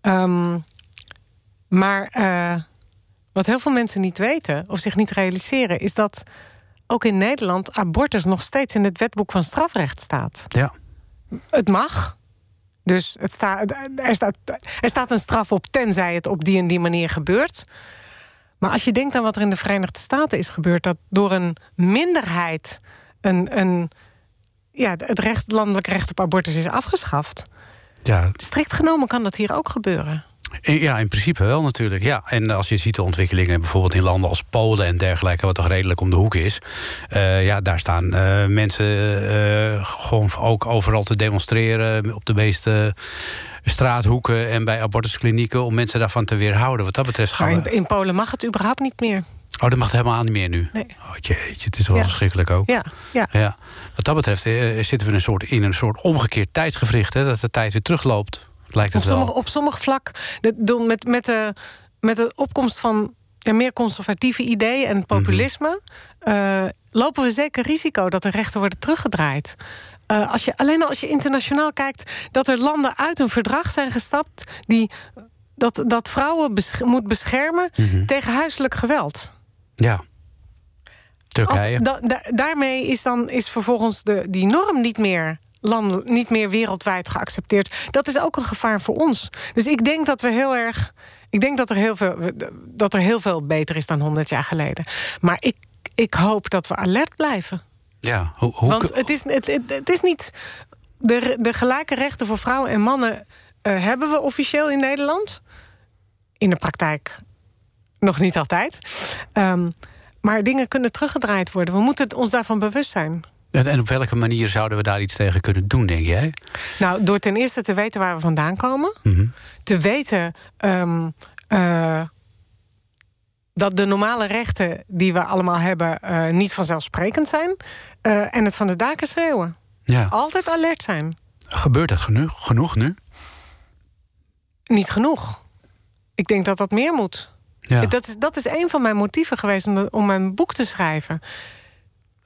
Speaker 3: Ehm, maar eh, wat heel veel mensen niet weten of zich niet realiseren, is dat ook in Nederland abortus nog steeds in het wetboek van strafrecht staat.
Speaker 2: Ja.
Speaker 3: het mag. Dus het er, staat, er staat een straf op tenzij het op die en die manier gebeurt. Maar als je denkt aan wat er in de Verenigde Staten is gebeurd, dat door een minderheid een, een, ja, het recht, landelijk recht op abortus is afgeschaft.
Speaker 2: Ja,
Speaker 3: Strikt genomen kan dat hier ook gebeuren.
Speaker 2: Ja, in principe wel natuurlijk. Ja. En als je ziet de ontwikkelingen bijvoorbeeld in landen als Polen en dergelijke, wat toch redelijk om de hoek is. eh, ja, daar staan eh, mensen eh, gewoon ook overal te demonstreren op de meeste straathoeken en bij abortusklinieken om mensen daarvan te weerhouden. Wat dat betreft gaan
Speaker 3: Maar in, in Polen mag het überhaupt niet meer.
Speaker 2: Oh, dat mag helemaal niet meer nu.
Speaker 3: Nee.
Speaker 2: Oh, jeetje, het is wel
Speaker 3: Ja.
Speaker 2: verschrikkelijk ook.
Speaker 3: Ja, ja.
Speaker 2: Ja. Wat dat betreft eh, zitten we in een soort, in een soort omgekeerd tijdsgevricht. Hè, dat de tijd weer terugloopt. Lijkt
Speaker 3: Op
Speaker 2: het wel.
Speaker 3: sommige, op sommig vlak, de, met, met, de, met de opkomst van ja, meer conservatieve ideeën en populisme, eh, lopen we zeker risico dat de rechten worden teruggedraaid. Eh, als je, alleen al als je internationaal kijkt, dat er landen uit een verdrag zijn gestapt die dat, dat vrouwen besch- moet beschermen
Speaker 2: Mhm.
Speaker 3: tegen huiselijk geweld.
Speaker 2: Ja.
Speaker 3: Als,
Speaker 2: Turkije.
Speaker 3: da- da- daarmee is dan is vervolgens de, die norm niet meer, land, niet meer wereldwijd geaccepteerd. Dat is ook een gevaar voor ons. Dus ik denk dat we heel erg. Ik denk dat er heel veel, dat er heel veel beter is dan 100 jaar geleden. Maar ik, ik hoop dat we alert blijven.
Speaker 2: Ja, hoe, hoe
Speaker 3: Want het is, het, het, het is niet. De, de gelijke rechten voor vrouwen en mannen eh, hebben we officieel in Nederland. In de praktijk nog niet altijd. Ehm, maar dingen kunnen teruggedraaid worden. We moeten ons daarvan bewust zijn.
Speaker 2: En, en op welke manier zouden we daar iets tegen kunnen doen, denk jij?
Speaker 3: Nou, door ten eerste te weten waar we vandaan komen.
Speaker 2: Mhm.
Speaker 3: Te weten ehm, eh, dat de normale rechten die we allemaal hebben eh, niet vanzelfsprekend zijn. Eh, en het van de daken schreeuwen.
Speaker 2: Ja.
Speaker 3: Altijd alert zijn.
Speaker 2: Gebeurt dat genoeg, genoeg nu?
Speaker 3: Niet genoeg. Ik denk dat dat meer moet.
Speaker 2: Ja.
Speaker 3: Dat, is, dat is een van mijn motieven geweest om, om mijn boek te schrijven.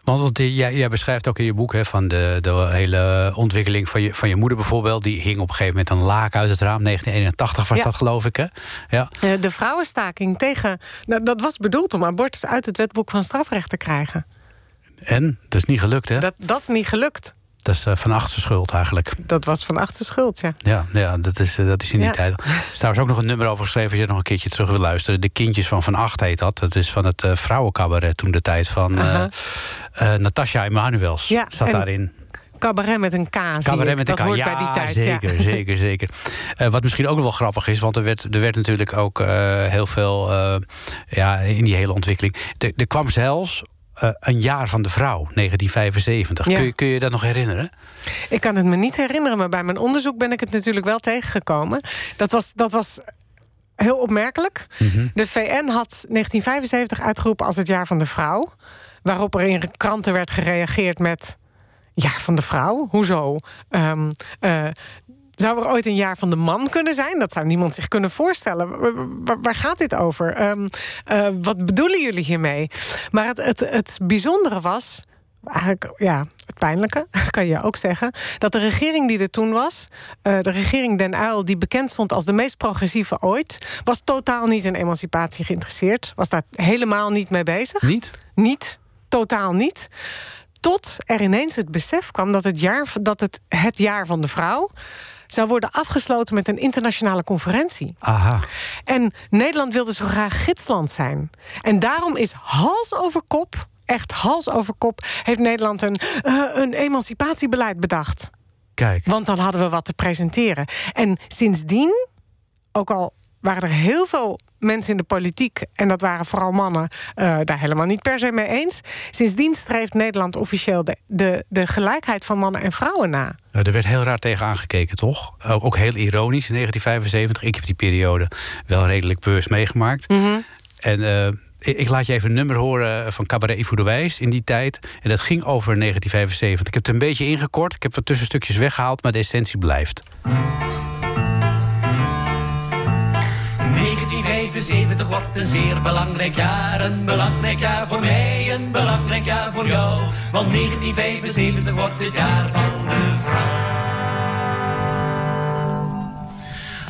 Speaker 2: Want jij, jij beschrijft ook in je boek hè, van de, de hele ontwikkeling van je, van je moeder bijvoorbeeld. Die hing op een gegeven moment een laak uit het raam. 1981 was
Speaker 3: Ja.
Speaker 2: dat, geloof ik. Hè? Ja.
Speaker 3: Eh, de vrouwenstaking tegen. nou, dat was bedoeld om abortus uit het wetboek van strafrecht te krijgen.
Speaker 2: En? Dat is niet gelukt, hè?
Speaker 3: Dat, dat is niet gelukt.
Speaker 2: Dat is eh, van achter schuld eigenlijk.
Speaker 3: Dat was van achter schuld, ja.
Speaker 2: Ja, ja dat, is, eh, dat is in die
Speaker 3: Ja.
Speaker 2: tijd. Er is trouwens ook nog een nummer over geschreven... als je nog een keertje terug wil luisteren. De Kindjes van Van Acht heet dat. Dat is van het eh vrouwencabaret toen de tijd van
Speaker 3: Aha.
Speaker 2: eh, Natasja Emanuels.
Speaker 3: Ja,
Speaker 2: Zat
Speaker 3: en
Speaker 2: daarin.
Speaker 3: Cabaret met een K.
Speaker 2: Cabaret met een K.
Speaker 3: hoort
Speaker 2: ja,
Speaker 3: bij die tijd.
Speaker 2: zeker,
Speaker 3: ja.
Speaker 2: zeker, zeker. Wat misschien ook nog wel grappig is, want er werd, er werd natuurlijk ook heel veel ja, in die hele ontwikkeling. Er kwam zelfs eh, een jaar van de vrouw, 1975.
Speaker 3: Ja.
Speaker 2: Kun, je, kun je dat nog herinneren?
Speaker 3: Ik kan het me niet herinneren, maar bij mijn onderzoek ben ik het natuurlijk wel tegengekomen. Dat was, dat was heel opmerkelijk.
Speaker 2: Mhm.
Speaker 3: De VN had 1975 uitgeroepen als het jaar van de vrouw. Waarop er in kranten werd gereageerd met. Jaar van de vrouw? Hoezo? Ehm, eh, zou er ooit een jaar van de man kunnen zijn? Dat zou niemand zich kunnen voorstellen. Waar, gaat dit over? Ehm, eh, wat bedoelen jullie hiermee? Maar het, het, het bijzondere was. Eigenlijk, ja, het pijnlijke, kan je ook zeggen. Dat de regering die er toen was, eh, de regering Den Uyl, die bekend stond als de meest progressieve ooit, was totaal niet in emancipatie geïnteresseerd. Was daar helemaal niet mee bezig.
Speaker 2: Niet?
Speaker 3: Niet, totaal niet. Tot er ineens het besef kwam dat het jaar, dat het, het jaar van de vrouw zou worden afgesloten met een internationale conferentie.
Speaker 2: Aha.
Speaker 3: En Nederland wilde zo graag gidsland zijn. En daarom is hals over kop, echt hals over kop, heeft Nederland een, eh, een emancipatiebeleid bedacht.
Speaker 2: Kijk.
Speaker 3: Want dan hadden we wat te presenteren. En sindsdien, ook al waren er heel veel mensen in de politiek, en dat waren vooral mannen, eh, daar helemaal niet per se mee eens. Sindsdien streeft Nederland officieel de, de, de gelijkheid van mannen en vrouwen na.
Speaker 2: Nou, er werd heel raar tegen aangekeken, toch? Ook, ook heel ironisch in 1975. Ik heb die periode wel redelijk bewust meegemaakt. En eh, ik, ik laat je even een nummer horen van Cabaret Ivo de Wijs in die tijd. En dat ging over 1975. Ik heb het een beetje ingekort. Ik heb wat tussenstukjes weggehaald, maar de essentie blijft.
Speaker 10: 1975 wordt een zeer belangrijk jaar. Een belangrijk jaar voor mij, een belangrijk jaar voor jou. Want 1975 wordt het jaar van de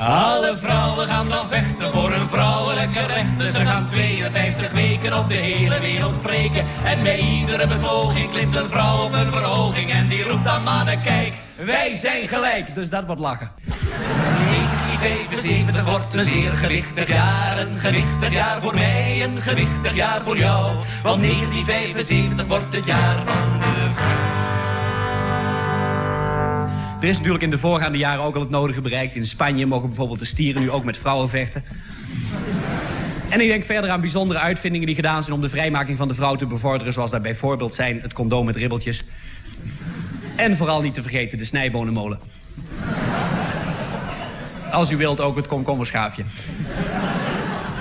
Speaker 10: Alle vrouwen gaan dan vechten voor hun vrouwelijke rechten. Ze gaan 52 weken op de hele wereld preken. En bij iedere betoging klimt een vrouw op een verhoging. En die roept dan mannen, kijk, Wij zijn gelijk, dus dat wordt lachen. 1975 wordt een zeer gewichtig jaar. Een gewichtig jaar voor mij, een gewichtig jaar voor jou. Want 1975 wordt het jaar van de vrouw. Er is natuurlijk in de voorgaande jaren ook al het nodige bereikt. In Spanje mogen bijvoorbeeld de stieren nu ook met vrouwen vechten. En ik denk verder aan bijzondere uitvindingen die gedaan zijn om de vrijmaking van de vrouw te bevorderen. Zoals daar bijvoorbeeld zijn het condoom met ribbeltjes. En vooral niet te vergeten de snijbonenmolen. Als u wilt ook het komkommerschaafje.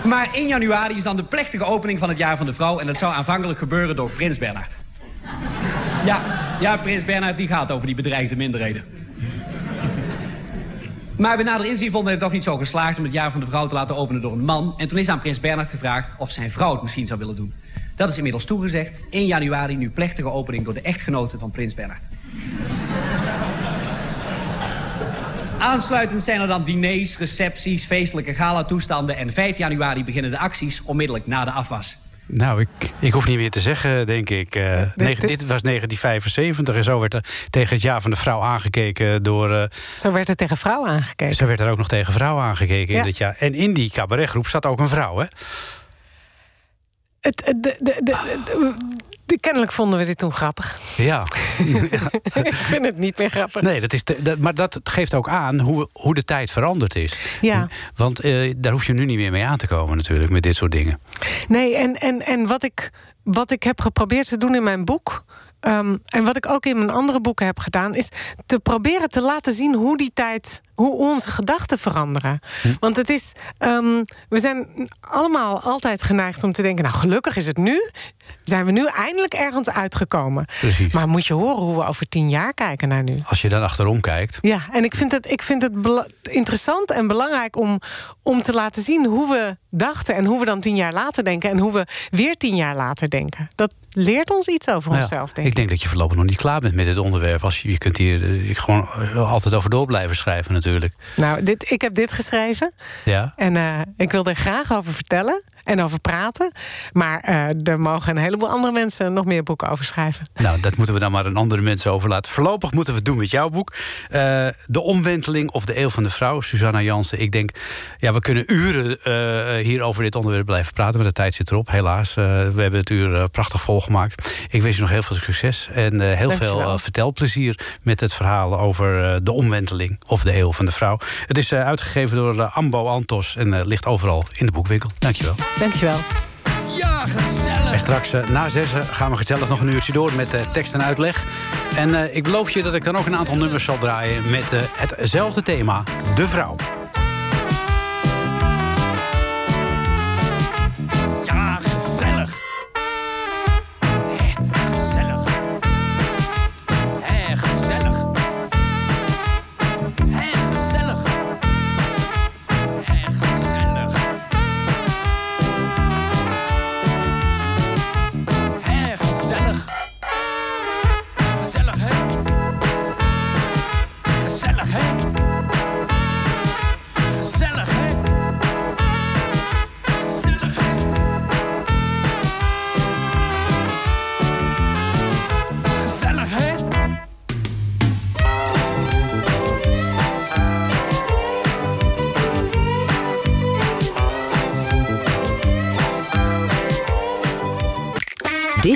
Speaker 10: Maar in januari is dan de plechtige opening van het jaar van de vrouw. En dat zou aanvankelijk gebeuren door Prins Bernhard. Ja, ja, Prins Bernhard die gaat over die bedreigde minderheden. Maar bij nader inzien vonden we het toch niet zo geslaagd... om het jaar van de vrouw te laten openen door een man. En toen is aan prins Bernhard gevraagd of zijn vrouw het misschien zou willen doen. Dat is inmiddels toegezegd. 1 januari nu plechtige opening door de echtgenote van prins Bernhard. Aansluitend zijn er dan diners, recepties, feestelijke galatoestanden... en 5 januari beginnen de acties onmiddellijk na de afwas.
Speaker 2: Nou, ik, ik hoef niet meer te zeggen, denk ik. Eh, negen- dit was 1975 en zo werd er tegen het jaar van de vrouw aangekeken door... eh,
Speaker 3: Zo werd er tegen vrouwen aangekeken.
Speaker 2: zo werd er ook nog tegen vrouwen aangekeken
Speaker 3: Ja.
Speaker 2: in dit jaar. En in die cabaretgroep zat ook een vrouw, hè?
Speaker 3: Het, de, de- de- kennelijk vonden we dit toen grappig.
Speaker 2: Ja.
Speaker 3: ik vind het niet meer grappig.
Speaker 2: Nee, dat is te- dat, maar dat geeft ook aan hoe, hoe de tijd veranderd is.
Speaker 3: Ja.
Speaker 2: Want eh, daar hoef je nu niet meer mee aan te komen natuurlijk, met dit soort dingen.
Speaker 3: Nee, en, en, en wat, ik, wat ik heb geprobeerd te doen in mijn boek. ehm, en wat ik ook in mijn andere boeken heb gedaan, is te proberen te laten zien hoe die tijd, hoe onze gedachten veranderen. Want het is, ehm, we zijn allemaal altijd geneigd om te denken, nou gelukkig is het nu, zijn we nu eindelijk ergens uitgekomen.
Speaker 2: Precies.
Speaker 3: Maar moet je horen hoe we over tien jaar kijken naar nu?
Speaker 2: Als je dan achterom kijkt.
Speaker 3: Ja, en ik vind het, ik vind het interessant en belangrijk om, om te laten zien hoe we dachten en hoe we dan tien jaar later denken en hoe we weer tien jaar later denken. Dat leert ons iets over
Speaker 2: Nou ja,
Speaker 3: onszelf, denk
Speaker 2: ik
Speaker 3: ik.
Speaker 2: denk dat je voorlopig nog niet klaar bent met dit onderwerp. Als je, je kunt hier eh, gewoon eh, altijd over door blijven schrijven natuurlijk.
Speaker 3: Nou, dit, ik heb dit geschreven.
Speaker 2: Ja.
Speaker 3: en eh, ik wil er graag over vertellen en over praten. Maar eh, er mogen een heleboel andere mensen nog meer boeken over schrijven.
Speaker 2: Nou, dat moeten we dan maar aan andere mensen overlaten. Voorlopig moeten we het doen met jouw boek. Eh, de omwenteling of de eeuw van de vrouw, Susanna Jansen. Ik denk, ja, we kunnen uren eh, hier over dit onderwerp blijven praten. Maar de tijd zit erop, helaas. We hebben het uur prachtig volgemaakt. Ik wens je nog heel veel succes. En heel
Speaker 3: Dankjewel.
Speaker 2: veel vertelplezier met het verhaal over de omwenteling of de eeuw van de vrouw. Het is uitgegeven door Ambo Antos en ligt overal in de boekwinkel. Dankjewel.
Speaker 3: Dankjewel.
Speaker 5: Ja, gezellig.
Speaker 2: En straks eh, na zessen gaan we gezellig nog een uurtje door met eh, tekst en uitleg. En eh, ik beloof je dat ik dan ook een aantal nummers zal draaien met eh, hetzelfde thema, de vrouw.